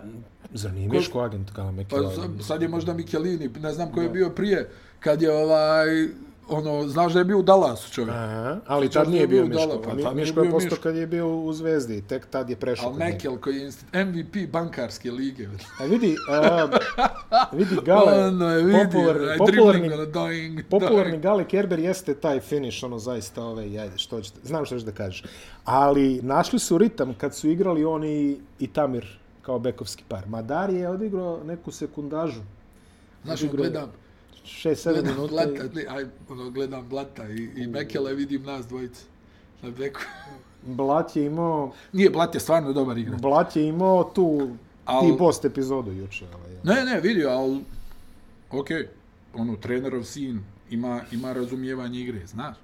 nije Ko- agent Gala Pa Mekela? sa- sad je možda Michelini, ne znam ko je bio prije, kad je ovaj... Ono, znaš da je bio u Dallasu čovjek. Aha, ali tad nije je bio bio Miško. Dala, pa tad Miško je postao kad je bio u Zvezdi, tek tad je prešao. Ali. Mekel koji je MVP bankarske lige. A vidi, a, vidi Gale, Ono je, vidi, popularni, popularni, ono, popularni. Gale Kerber jeste taj finish, ono zaista, ovaj, ajde, što ćete, znam što ćeš da kažeš. Ali našli su ritam kad su igrali oni i Tamir kao bekovski par. Madar je odigrao neku sekundažu, Znaš, odigrao gledam, 6-7 gledam minuta. Blata, i ne, aj, ono, gledam Blata i, i Mekela i vidim nas dvojice. Na beku. Blat je imao, Nije, Blat je stvarno dobar igrač. Blat je imao tu Al- ti post epizodu juče. Ovaj, ja. Ne, ne, vidio, ali... Okej, ono, trenerov sin ima, ima razumijevanje igre, znaš.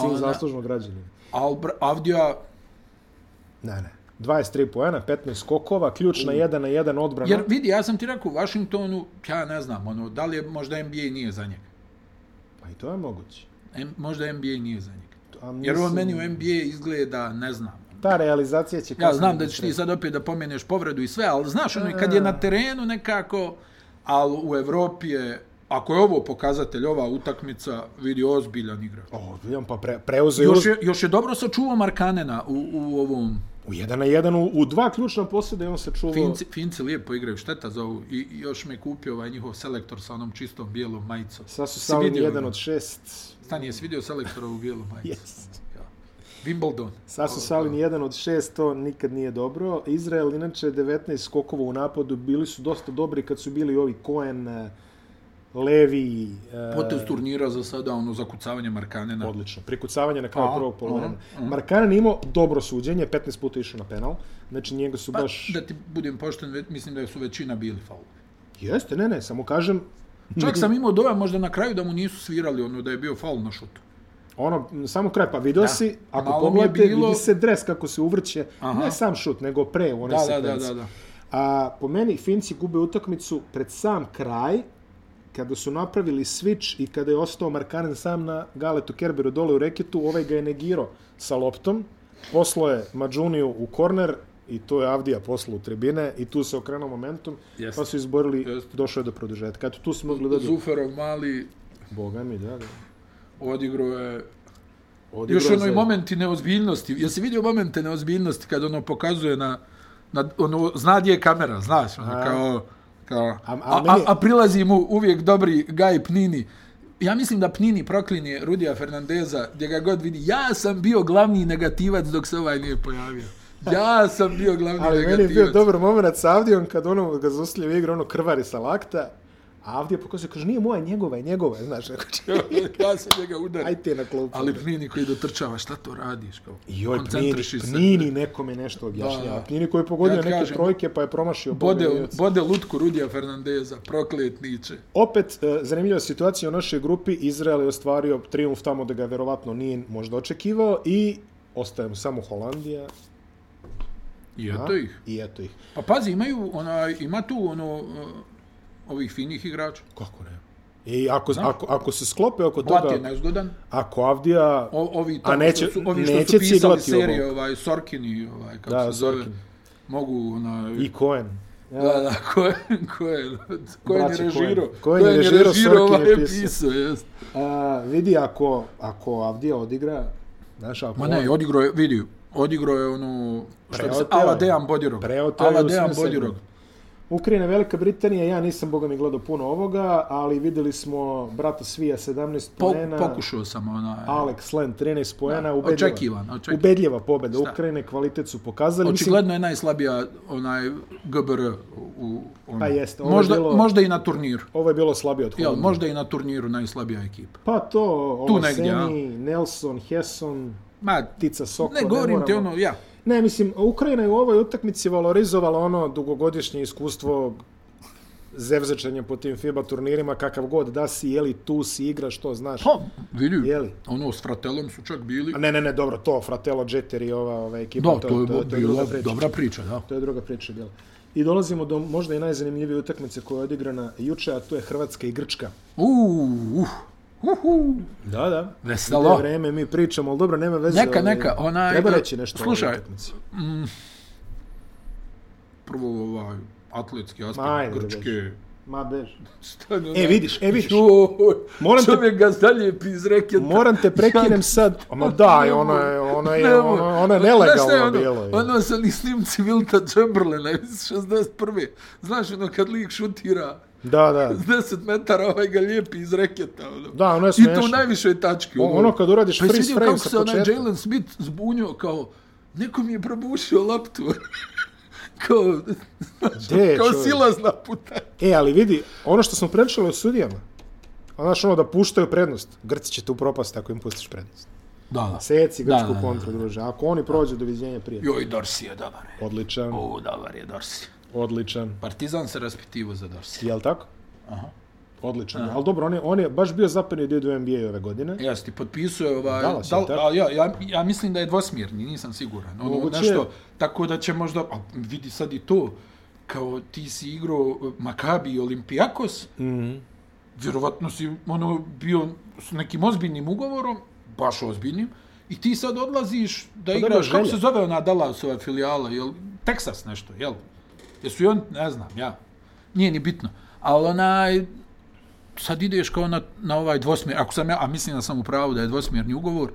Sin zaslužnog građanina. Al, Avdija, Ne, ne. 23 poena, 15 skokova, ključna 1 na 1 odbrana. jer vidi, ja sam ti rekao, u Washingtonu, ja ne znam, ono, da li je možda NBA nije za njega. Pa i to je moguće. M, možda NBA nije za njega. A Jer on mislim, meni u NBA izgleda, ne znam. Ta realizacija će... Ja znam da ćeš ti sad opet da pomeneš povredu i sve, ali znaš, ono, kad je na terenu nekako, ali u Evropi je, ako je ovo pokazatelj, ova utakmica, vidi ozbiljan igrač. O, vidim, pa pre, preuzeo Još je, još je dobro sačuvao Markanena u, u ovom... u 1 na 1 u, u dva ključna posljeda i on se čuvao... Finci, Finci lijepo igraju, šteta za ovu. I, I još me kupio ovaj njihov selektor sa onom čistom bijelom majicom. Sad su stali 1 ga? od 6. Stani, jesi vidio selektora u bijelom majicu? Yes. Ja. Wimbledon. Sad su Salin 1 od 6, to nikad nije dobro. Izrael, inače, 19 skokova u napadu, bili su dosta dobri kad su bili ovi Cohen, eh, Levi... eh, Potez turnira za sada, ono, zakucavanje Markanena. Odlično. Prikucavanje na kraju prvog polovremena. aha. Markanen imao dobro suđenje, 15 puta išao na penal. Znači njega su Pa, baš... da ti budem pošten, mislim da su većina bili faul. Jeste, ne, ne, samo kažem... Čak sam imao dojam možda na kraju da mu nisu svirali ono da je bio faul na šutu. Ono, samo kraj, pa vidio Da. si, ako Malo pogledate, bilo- vidi se dres kako se uvrće, Aha. ne sam šut, nego pre u onoj Da, da, da, sekvenciji. da, da. A po meni Finci gube utakmicu pred sam kraj, kada su napravili switch i kada je ostao Markanen sam na Galetu Kerberu dole u reketu, ovaj ga je negirao sa loptom, poslo je Mađuniju u korner i to je Avdija poslo u tribine i tu se okrenuo momentum, Jeste. pa su izborili, Jeste. došao je do produžetka. Eto, tu smo mogli da... Zuferov mali Boga mi, da, da. odigrao je Odigrao Još ono i za- momenti neozbiljnosti. Jesi vidio momente neozbiljnosti kad ono pokazuje na, na ono, zna gdje je kamera, znaš, ono, kao, kao, A- a, a a, prilazi mu uvijek dobri Gaj Pnini. Ja mislim da Pnini proklinje Rudija Fernandeza, gdje ga god vidi. Ja sam bio glavni negativac dok se ovaj nije pojavio. Ja sam bio glavni Ali meni je negativac. bio dobar moment sa Avdijom kad ono ga zaustavlja u igru, ono krvari sa lakta, a Avdija pokazuje, kaže, nije moja, njegova je, njegova je, znaš, ja sam njega udario. aj te na klupu. Ali Pnini koji dotrčava, šta to radiš? Kao, Joj, Pnini, se. Pnini nekome nešto objašnjava. Da. Pnini koji je pogodio Ja neke kažem, trojke pa je promašio Bode, bode lutku Rudija Fernandeza, prokletniče. Opet, e, zanimljiva situacija u našoj grupi. Izrael je ostvario triumf tamo da ga verovatno nije možda očekivao i ostajemo samo Holandija. I eto ih. I eto ih. Pa pazi, imaju, onaj, ima tu ono, uh, ovih finih igrača. Kako ne? I ako, ako, ako se sklope oko Blat je toga, nezgodan. ako Avdija... O, ovi A tamo neće- što su, ovi što neće su pisali serije, ovog. ovaj, Sorkini, ovaj, kako Da, se zove, Sorkin. mogu, onaj, I Cohen. Ja, da, da, ko je, ko je, je režirao, Coen. Coen je režirao, Sorkin ovaj je je pisao. jest. A, vidi, ako, ako Avdija odigra, znaš, ako Ma ne, on- odigrao je, vidi, odigrao je ono, Preoteo ala je. Dejan Bodirog. Preoteo je Ala Dejan Bodirog. Ukrajina, Velika Britanija, ja nisam, boga mi, gledao puno ovoga, ali videli smo brata Svija 17 Po, poena, pokušao sam onaj, Alex Len 13 poena, Da, ubedljiva. očekivan, očekivan. Ubedljiva pobjeda? Ukrajine, kvalitet su pokazali. Mislim, Očigledno je najslabija onaj GBR u ono. Pa jeste, ovo je možda, bilo- možda i na turniru. ovo je bilo slabije od Jel, Holandije. možda i na turniru najslabija ekipa. Pa to, Tu ovo negdje? Seni, Nelson, Hesson, Ma, Tica Soko. ne govorim ti moramo- ono, ja. Ne, mislim, Ukrajina je u ovoj utakmici valorizovala ono dugogodišnje iskustvo zevzečenja po tim FIBA turnirima, kakav god da si, jeli tu si igra, što znaš. Pa, vidi, Jeli? ono s Fratelom su čak bili. A ne, ne, ne, dobro, to, Fratello, Jeter i ova, ova ekipa, Da, to je, to, to je druga priča. dobra priča, da. To je druga priča, jel? I dolazimo do možda i najzanimljivije utakmice koja je odigrana juče, a to je Hrvatska i Grčka. Uuu, uh, uhu. Da, da. Veselo. Ide vreme, mi pričamo, ali dobro, nema veze. Neka, neka, onaj- Treba reći nešto slušaj. o utakmici. Prvo ovaj atletski aspekt Grčke. Ma, bež. Stani, E, vidiš, e, vidiš. Joj, Moram te- ga zaljepi iz reketa. Moram te prekinem sad. Ma daj, ono je, ono je, Nemoj. ono, ono je je nelegalno ono, je. Ono sa ni snimci Wilta Chamberlaina iz 61. Znaš ono kad lik šutira Da, da. s 10 metara, ovaj ga lijepi iz reketa. Ono. Da, ono je I to u najvišoj tački. O- ono kad uradiš pa freeze frame kako sa se onaj početka? Jalen Smith zbunio kao neko mi je probušio loptu. kao, Gde, kao čovjek? silazna puta. E, ali vidi, ono što smo pričali o sudijama, znaš ono da puštaju prednost, Grci će tu propasti ako im pustiš prednost. Da, da. Seci Da, grčku da, da. kontru, druže. Ako oni prođu do viđenja prije. Joj, Dorsi je dobar. je. Odličan, O, dobar je Dorsi. Odličan. Partizan se raspitivo za Dorsi. Jel tako? Aha. Odličan. Ali dobro, on je, on je baš bio zapadni dio u NBA ove godine. Jeste, potpisuje ovaj... Dallas, da, jel tako? a, ja, ja, ja mislim da je dvosmjerni, nisam siguran. Ono, Moguće nešto, tako da će možda... A, vidi sad i to, kao ti si igrao eh, Makabi i Olimpijakos, mm. -hmm. vjerovatno si ono, bio s nekim ozbiljnim ugovorom, baš ozbiljnim, i ti sad odlaziš da Pa igraš, kako se zove ona Dallasova filijala, jel, Texas nešto, jel? Jesu i on, ne znam, ja. Nije ni bitno. Ali onaj, sad ideš kao na, na ovaj dvosmjer, ako sam ja, a mislim da sam u pravu da je dvosmjerni ugovor,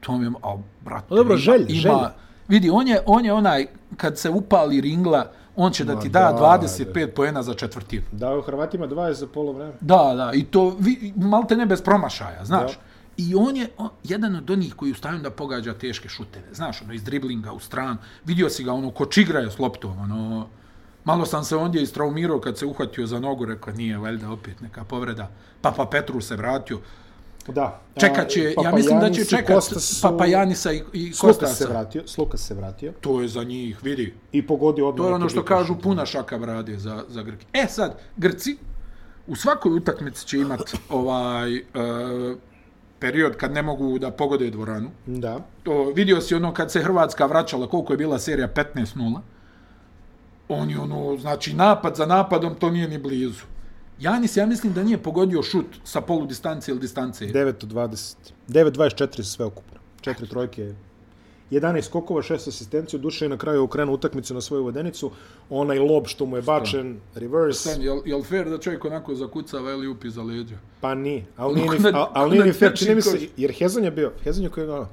to mi je, a brate, No dobro, ima, želja, ima, želja. vidi, on je, on je onaj, kad se upali ringla, on će da Ma ti da, da, 25 poena za četvrtinu. Dao je Hrvatima 20 za polo vreme. Da, da, i to vi, malte ne bez promašaja, znaš. Da. I on je on, jedan od onih koji ustaju da pogađa teške šuteve, znaš, ono, iz driblinga u stran, vidio si ga, ono, ko čigraje s loptom, ono, malo sam se ondje istraumirao kad se uhvatio za nogu, rekao, nije, valjda, opet neka povreda, Papa Petru se vratio, Da. čekat će, ja mislim da će čekat Papa Janisa i, i Slukas se Kostasa. vratio, Slukas se vratio To je za njih, vidi, i pogodio odmah. To je ono što kažu šuteve. puna šaka brade za, za Grke. E sad, Grci u svakoj utakmici će imat ovaj e, period kad ne mogu da pogode dvoranu. Da. To, vidio si ono kad se Hrvatska vraćala, koliko je bila serija 15-0. on je ono, znači napad za napadom, to nije ni blizu. Janis, ja mislim da nije pogodio šut sa polu distance ili distance. 9 od 20. 9-24 sve ukupno. Četiri trojke, 11 skokova, 6 asistencija, duše je na kraju okrenuo utakmicu na svoju vodenicu, onaj lob što mu je bačen, reverse. Sam, jel, jel fair da čovjek onako zakucava ili upi za leđa? Pa nije, ali nije, ni, al, ali nije ni fair, čini mi se, jer Hezon je bio, Hezon je koji je ga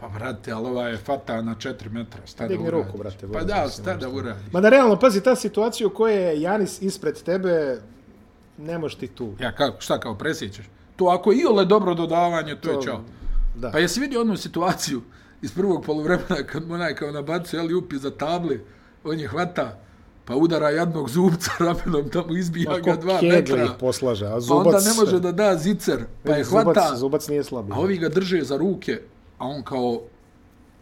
Pa, brate, ali ova je fata na 4 metra. Šta da uradiš? ruku, brate, Pa da, šta da uradiš? Ma da realno, pazi, ta situacija u kojoj je Janis ispred tebe, ne možeš ti tu. Ja, kako, šta kao presjećaš? To ako je iole dobro dodavanje, to, To- je čao. Da. Pa jesi vidio onu situaciju iz prvog poluvremena kad mu onaj kao nabacuje ali upi za tabli, on je hvata, pa udara jednog zubca ramenom, tamo izbija ga dva metra. ih poslaže, a Pa Zubac... onda ne može da da zicer, pa je Zubac, hvata, Zubac nije slab. a ovi ga drže za ruke, a on kao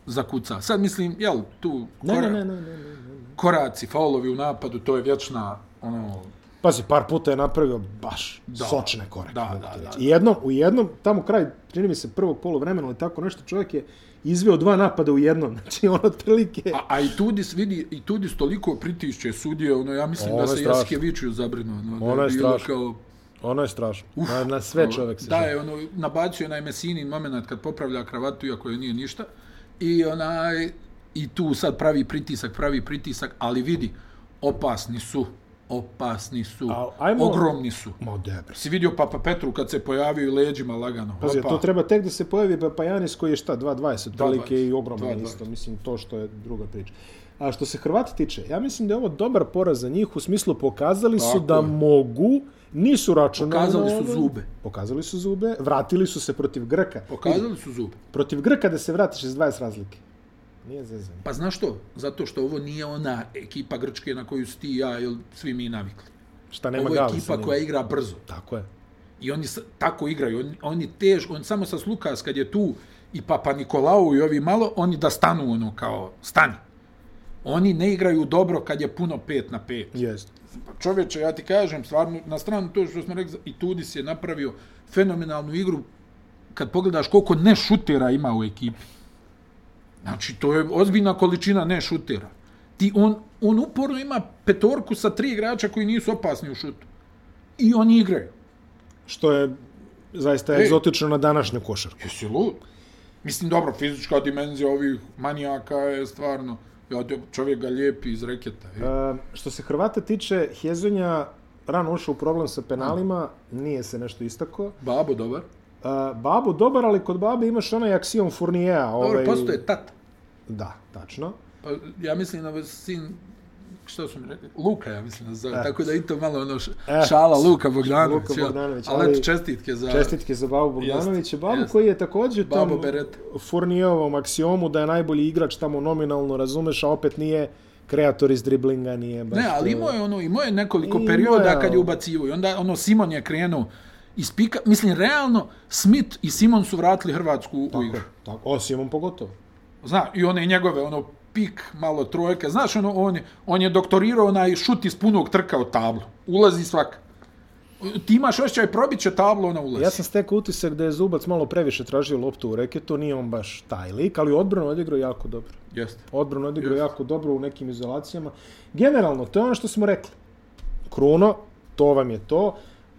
zakuca. Sad mislim, jel, tu Ne, kora, ne, ne, ne, ne, ne. koraci, faulovi u napadu, to je vječna, ono, Pazi, par puta je napravio baš Da. sočne korake. Da, da, da, reći. I jednom, u jednom, tamo kraj, čini mi se prvog poluvremena ili tako nešto, čovjek je izveo dva napada u jednom. Znači, on otprilike... A, a i Tudis vidi, i Tudis toliko pritišće sudije, ono, ja mislim Ono da je se strašno. Jaskeviću zabrinuo. Ono, da Ono je bilo strašno. Kao, Ono je strašno. na, na sve čovjek se Da, je ono, nabacio onaj Mesinin moment kad popravlja kravatu, iako je nije ništa. I onaj, i tu sad pravi pritisak, pravi pritisak, ali vidi, opasni su, opasni su, Al, ajmo- ogromni su. Ma debri. Si vidio Papa Petru kad se pojavio i leđima lagano. Pazi, to treba tek da se pojavi Papajanis koji je šta, 2.20, otprilike 2.20, i ogroman 2.20. isto. Mislim, to što je druga priča. A što se Hrvata tiče, ja mislim da je ovo dobar poraz za njih, u smislu pokazali su Tako da je. mogu, nisu računali Pokazali su zube. Pokazali su zube, vratili su se protiv Grka. Pokazali su zube. Protiv Grka da se vratiš iz 20 razlike. Nije zezanje. Pa znaš što? Zato što ovo nije ona ekipa Grčke na koju si ti ja ili svi mi navikli. Šta nema Ovo je ekipa nema. koja igra brzo. Tako je. I oni sa- tako igraju. On, oni tež, on samo sa Lukas kad je tu i Papa Nikolau i ovi malo, oni da stanu ono kao stani. Oni ne igraju dobro kad je puno 5 na 5. Jest. Čovječe, ja ti kažem, stvarno, na stranu to što smo rekli, i Tudis je napravio fenomenalnu igru kad pogledaš koliko ne šutera ima u ekipi. Znači, to je ozbiljna količina ne šutera. Ti, on, on uporno ima petorku sa tri igrača koji nisu opasni u šutu. I oni igraju. Što je zaista Ej. egzotično na današnju košarku. Jesi lud? Mislim, dobro, fizička dimenzija ovih manijaka je stvarno... Ja, čovjek ga lijepi iz reketa. E, što se Hrvata tiče, Hezonja rano ušao u problem sa penalima, nije se nešto istako. Babo, dobar. Uh, Babu dobar, ali kod Babe imaš onaj aksiom Fourniera. Dobro, Ovaj... postoje tata. Da, tačno. Pa, ja mislim da sin, što su mi rekli, Luka, ja mislim zove, E. tako da i to malo ono š, E. šala Luka Bogdanović. Luka? Bogdanović, ali, ali- čestitke za... Čestitke za Babu Bogdanovića. Babu jest. koji je također tom. Fournierovom aksiomu da je najbolji igrač tamo nominalno, razumeš, a opet nije kreator iz driblinga, nije baš... Ne, ali imao je ono, imao je nekoliko Imao perioda kad je ubacivo i onda ono Simon je krenuo iz pika, mislim realno Smith i Simon su vratili Hrvatsku u Tako, igru. tako. O, Simon pogotovo. Zna, i one njegove, ono, pik, malo trojka. Znaš, ono, on je, on je doktorirao onaj šut iz punog trka od tablu. Ulazi svak. Ti imaš osjećaj, probit će tablu, ona ulazi. Ja sam stekao utisak da je Zubac malo previše tražio loptu u reketu, nije on baš taj lik, ali odbranu odigrao jako dobro. Jeste. Odbranu odigrao Jest. jako dobro u nekim izolacijama. Generalno, to je ono što smo rekli. Kruno, to vam je to.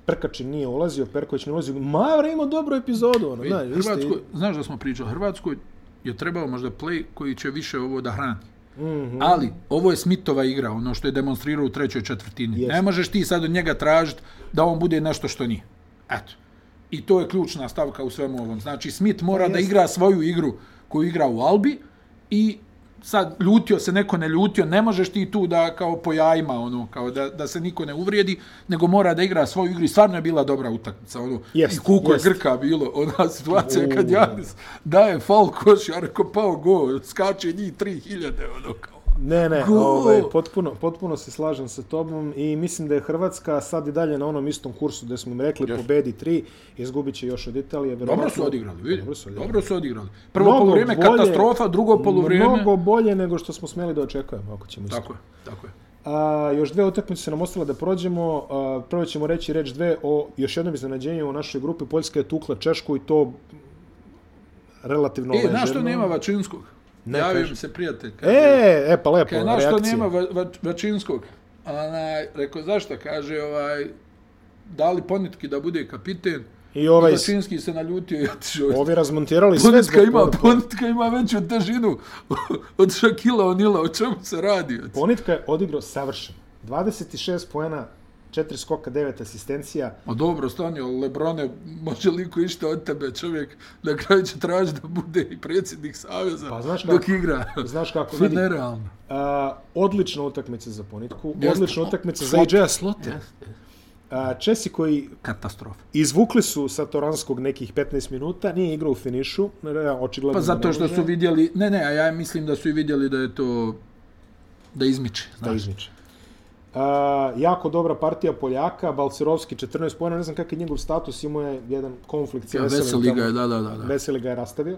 Prkačin nije ulazio, Perković nije ulazio. Mavra ima dobru epizodu. Ono, znaš, vi ste- znaš da smo pričali, Hrvatskoj je trebao možda play koji će više ovo da hrani. Mm. -hmm. Ali, ovo je Smithova igra, ono što je demonstrirao u trećoj četvrtini. Jest. Ne možeš ti sad od njega tražiti da on bude nešto što nije. Eto. I to je ključna stavka u svemu ovom. Znači, Smith mora Pa da igra svoju igru koju igra u Albi i sad ljutio se, neko ne ljutio, ne možeš ti tu da kao po jajima, ono, kao da, da se niko ne uvrijedi, nego mora da igra svoju igru i stvarno je bila dobra utakmica, ono, Jest, i kuko jest. je Grka bilo, ona situacija U, kad Janis daje fal koš, ja pao go, skače njih 3000, ono, kao. Ne, ne, Go! ovaj, potpuno, potpuno se slažem sa tobom i mislim da je Hrvatska sad i dalje na onom istom kursu gde smo im rekli Yes. pobedi tri, izgubit će još od Italije. Dobro su odigrali, vidi. Dobro su odigrali. Dobro su odigrali. Prvo Mnogo poluvrijeme bolje- katastrofa, drugo poluvrijeme... Mnogo bolje nego što smo smeli da očekujemo, ako ćemo iskreno. Tako je, tako je. A, još dve utakmice su nam ostale da prođemo. A, prvo ćemo reći reč dve o još jednom iznenađenju u našoj grupi. Poljska je tukla Češku i to relativno E, znaš što ležerno. nema Vačinskog? Ne, Javio kaži. mi se prijatelj. kaže, E, e, pa lepo, znaš što reakcija. nema va, va, Vačinskog? Onaj, rekao, zašto? Kaže, ovaj, dali ponitki da bude kapiten. I ovaj, Vačinski se naljutio i otišao. ovi razmontirali sve Ponitka zbog ima, Ponitka. ponitka ima veću težinu od Šakila Onila, o čemu se radi? Ponitka je odigrao savršeno. 26 poena, 4 skoka, 9 asistencija. Ma dobro, stani, Lebrone, može li ko išta od tebe, čovjek, na kraju će tražiti da bude i predsjednik Saveza Pa znaš dok kako- igra. Znaš kako vidi, nerealno. a, odlična utakmica za Ponitku, Jeste. odlična utakmica za. AJ Slote. A, Česi koji Katastrofa. izvukli su sa Toranskog nekih 15 minuta, nije igrao u finišu, očigledno Pa zato što su vidjeli, ne, ne, a ja mislim da su i vidjeli da je to, da izmiče. da Znaš. A, jako dobra partija Poljaka, Balcerovski 14 pojena, ne znam kakav je njegov status, imao je jedan konflikt sa Ja, Veselim veseli ga je, da, da, da. da. Veseli ga je rastavio.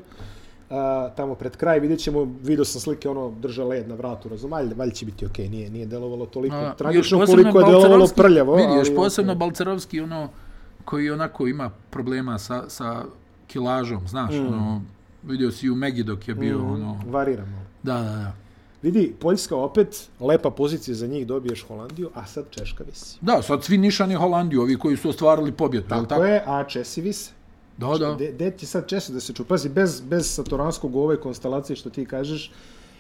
A, tamo pred kraj vidjet ćemo, vidio sam slike, ono, drža led na vratu, razum, valjda, valjda će biti okej, nije, nije delovalo toliko A, tragično koliko je delovalo prljavo. Vidi, još posebno okej. Balcerovski, ono, koji onako ima problema sa, sa kilažom, znaš, ono, vidio si u Megi dok je bio, Mm, ono, Variramo. da, da, da. Vidi, Poljska opet, lepa pozicija za njih, dobiješ Holandiju, a sad Češka visi. Da, sad svi nišani Holandiju, ovi koji su ostvarili pobjedu, Tako, tako? je, a Česi vise. Da, da. De, de ti sad Česi da se ču? Pazi, bez, bez Satoranskog u ovoj konstelaciji što ti kažeš,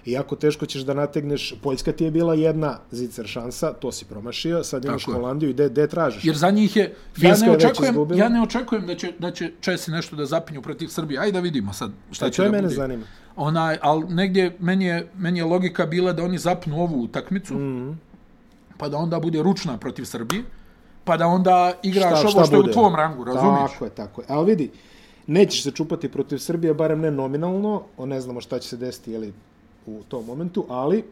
jako teško ćeš da nategneš, Poljska ti je bila jedna zicer šansa, to si promašio, sad imaš Tako. Holandiju i de, de tražiš? Jer za njih je, ja ne očekujem, ja ne očekujem da će, da će Česi nešto da zapinju protiv Srbije. Ajde da vidimo sad šta Šta će to je da mene bude. zanima. Onaj, ali negdje meni je, meni je logika bila da oni zapnu ovu utakmicu, Mhm. pa da onda bude ručna protiv Srbije, pa da onda igraš Šta- ovo šta što je u bude? tvom rangu, razumiješ? Tako je, tako je. Ali vidi, nećeš se čupati protiv Srbije, barem ne nominalno, o ne znamo šta će se desiti jeli, u tom momentu, ali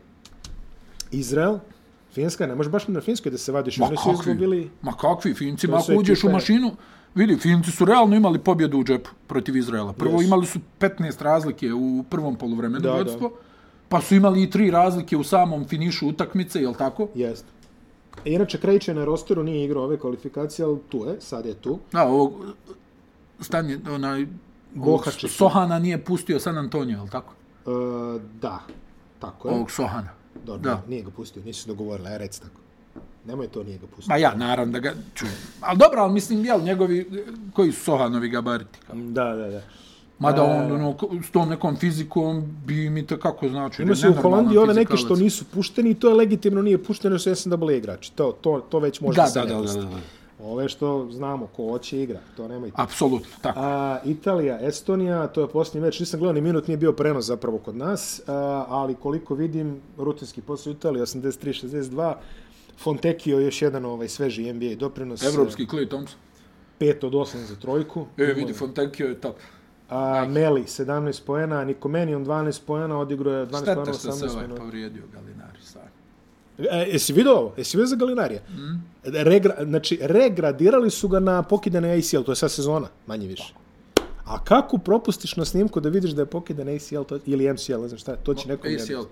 Izrael, Finska, ne možeš baš na Finskoj da se vadiš, Ma oni su izgubili... ma kakvi Finci, ma ako uđeš u mašinu, vidi, Finci su realno imali pobjedu u džepu protiv Izraela. Prvo Jesu. imali su 15 razlike u prvom Da, da. vodstvo, pa su imali i tri razlike u samom finišu utakmice, jel tako? Jeste. E, inače, Krejče na rosteru nije igrao ove kvalifikacije, ali tu je, sad je tu. Da, ovog stanje, onaj, Bohačić. Sohana nije pustio San Antonio, jel tako? E, da, tako je. Ovog Sohana. Dobro, da. nije ga pustio, nisu dogovorili, aj reci tako. Nemoj to, nije ga pustio. Ma ja, naravno da ga čujem. Ali dobro, ali mislim, jel, njegovi, koji su Sohanovi gabariti? Kao? Da, da, da. Mada E. on, ono, s tom nekom fizikom bi mi to kako znači. Ima se u Holandiji ove neke što nisu pušteni i to je legitimno nije pušteno jer su SNW igrači. To, to, to već može Da, se da, ne da, da, da, da. Ove što znamo, ko hoće igra, to nemojte. Apsolutno, tako. A, Italija, Estonija, to je posljednji meč, nisam gledao ni minut, nije bio prenos zapravo kod nas, a, ali koliko vidim, rutinski posao Italije, 83-62, Fontecchio još jedan ovaj sveži NBA doprinos. Evropski Clay Thompson. 5 od 8 za trojku. E, vidi, Fontecchio je top. A, Meli, 17 poena, Nikomenion 12 poena, odigrao je 12 Šteta poena, što se 18 ovaj povrijedio Galinari, stvarno. E, jesi vidio ovo? Jesi vidio za Galinarija? Mm. Regra, znači, regradirali su ga na pokidane ACL, to je sad sezona, manje više. A kako propustiš na snimku da vidiš da je pokidan ACL to, ili MCL, ne znam šta, to će neko ACL,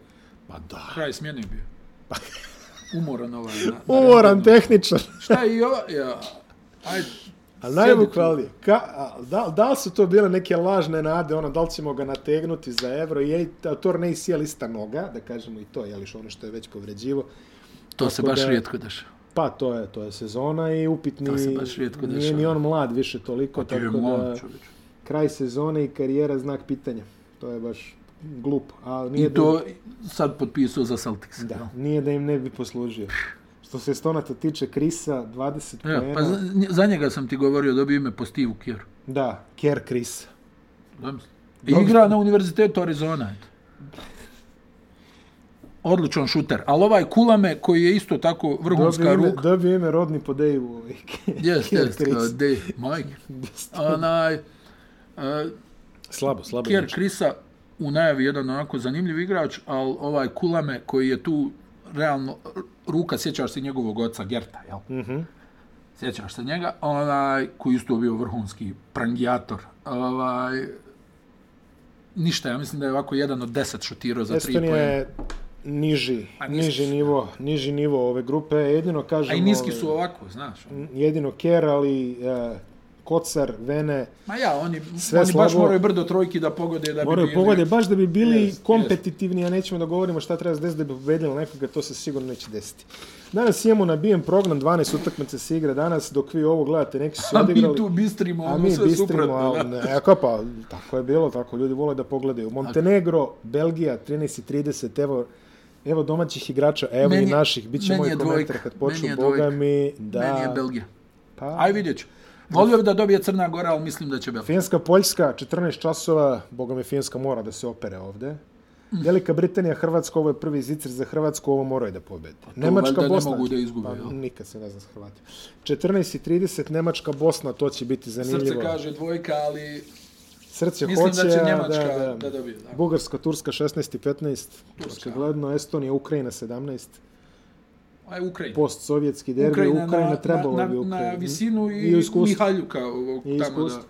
Pa da. kraj smjene je bio. Umoran ovaj. Na, na Umoran rentgenu. tehničar. Šta je i ova? Ja, ajde. A najbukvalnije, ka, a, da, da li su to bile neke lažne nade, ono, da li ćemo ga nategnuti za evro, i a, to ne ACL ista noga, da kažemo i to, jeliš ono što je već povređivo. To se baš da- rijetko dešava. Pa to je, to je sezona i upitni, To se baš rijetko nije dešava. ni on mlad više toliko, Pa je tako da kraj sezone i karijera znak pitanja. To je baš glup, a nije I to sad potpisao za Celtics. da, da, nije da im ne bi poslužio. Što se Stonata tiče Krisa, 20 Ja, poena. pa za, za njega sam ti govorio, dobio ime po Steve Kerr. Da, Ker Kris. Igra na univerzitetu Arizona. Eto. Odličan šuter. Ali ovaj Kulame, koji je isto tako vrhunska Dobio ime, ruka. dobio ime rodni po. Ovaj. Jes, Ker jes, Kris. kao de, majke. Onaj, uh, Slabo, slabo. Kjer. Krisa u najavi jedan onako zanimljiv igrač, ali ovaj Kulame koji je tu realno ruka, sjećaš se njegovog oca Gerta, jel? Mhm. Sjećaš se njega, onaj, koji isto bio vrhunski prangijator. Ovaj, ništa, ja mislim da je ovako jedan od deset šutirao za tri Estonija pojene. je niži, A niži nivo, niži nivo ove grupe. Jedino kažemo... A i niski su ovako, znaš. jedino Ker, ali uh, Kocar, Vene, Ma ja, oni, Sve oni baš slabo. moraju brdo trojki da pogode da bi moraju bili- pogode baš da bi bili Jest, kompetitivni, a nećemo da govorimo šta treba desiti da bi pobedili nekoga, to se sigurno neće desiti. Danas imamo nabijen program, 12 utakmica se igra danas, dok vi ovo gledate, neki su A mi odigrali. tu bistrimo, A ono mi sve bistrimo, suprotno. da. ne, eko pa, tako je bilo, tako ljudi vole da pogledaju. Montenegro, Belgija, 13.30, evo, evo domaćih igrača, evo Meni i naših, bit će meni moj komentar kad počnu, boga mi, da... Meni je Belgija. Pa, Aj vidjet ću. Volio bi da dobije Crna Gora, ali mislim da će Belgija. Finska, Poljska, 14 časova, boga mi Finska mora da se opere ovde. Velika Britanija, Hrvatska, ovo je prvi zicer za Hrvatsku, ovo moraju da pobedi. Nemačka, valjda ne Bosna. mogu da izgube, Pa, nikad se ne zna s Hrvatima. 14.30, Nemačka, Bosna, to će biti zanimljivo. Srce kaže dvojka, ali Srce Mislim hoće, da će a Njemačka da, da. da dobije, da. Bugarska, Turska 16 i 15, očigledno Estonija, Ukrajina 17, aj Ukrajina. post-sovjetski derbi, Ukrajina, Ukrajina na, trebalo na, bi na, Ukrajina. na visinu i, I. Mihaljuka ovog I tamo da...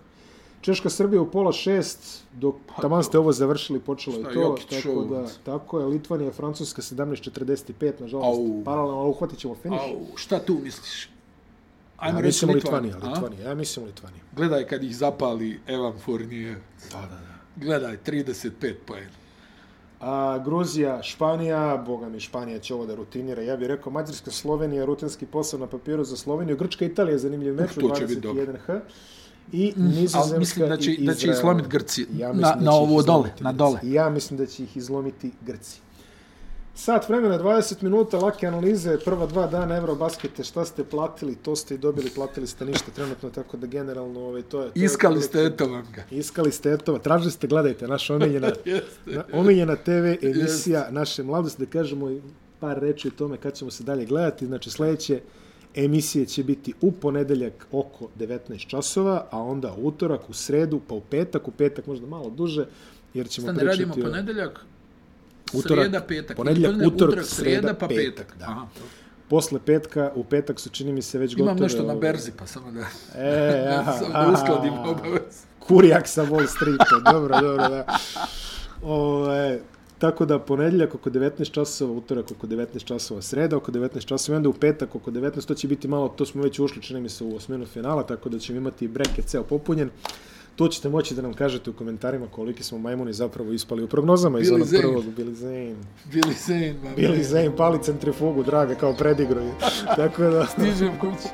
Češka, Srbija u pola šest, dok taman ste ovo završili, počelo je to, Jokić tako show. da, tako je, Litvanija, Francuska 17.45, nažalost, Au. paralelno, ali uhvatit ćemo finiš. Au, šta tu misliš? Ajmo Ja reći Litvanija. Litvanija? Litvanija, ja mislim Litvanija. Gledaj kad ih zapali Evan Fournier. Da, da, da. Gledaj, 35 poena. A, Gruzija, Španija, boga mi Španija će ovo da rutinira. Ja bih rekao Mađarska, Slovenija, rutinski posao na papiru za Sloveniju. Grčka, Italija zanimljiv meč u to će biti dobro. 21H. I Nizozemska ali mislim da će- i da će ih Izrael. slomit Grci. Ja Na- da na ovo dole, na dole. Ja mislim da će ih izlomiti Grci. Sat vremena, 20 minuta, lake analize, prva dva dana Eurobaskete, šta ste platili, to ste i dobili, platili ste ništa trenutno, tako da generalno ovaj, to je... To Iskali je ste Etovanga. Iskali ste etova, tražili ste, gledajte, naša omiljena, Jeste. na, omiljena TV emisija naše mladosti, da kažemo i par reči o tome kad ćemo se dalje gledati. Znači, sledeće emisije će biti u ponedeljak oko 19 časova, a onda utorak, u sredu, pa u petak, u petak možda malo duže, jer ćemo Šta ne pričati radimo o... ponedeljak, Utorak, sreda, petak. ponedeljak, Ili utorak, sreda, sreda, pa petak, petak. da. Aha. Posle petka, u petak su čini mi se već gotove... Imam nešto na berzi, pa samo da, E, aha, samo da uskladim obavez. Kurijak sa Wall Streeta, dobro, dobro, da. Ove, tako da ponedjeljak oko 19 časova, utorak oko 19 časova, sreda oko 19 časova, i onda u petak oko 19, to će biti malo, to smo već ušli, čini mi se, u osminu finala, tako da ćemo imati breket ceo popunjen. To ćete moći da nam kažete u komentarima koliki smo majmuni zapravo ispali u prognozama iz Billy onog Zane. prvog Billy Zane. Billy Zane, ma. Billy Zane pali centrifugu, draga, kao predigroj. tako da... Stižem kući.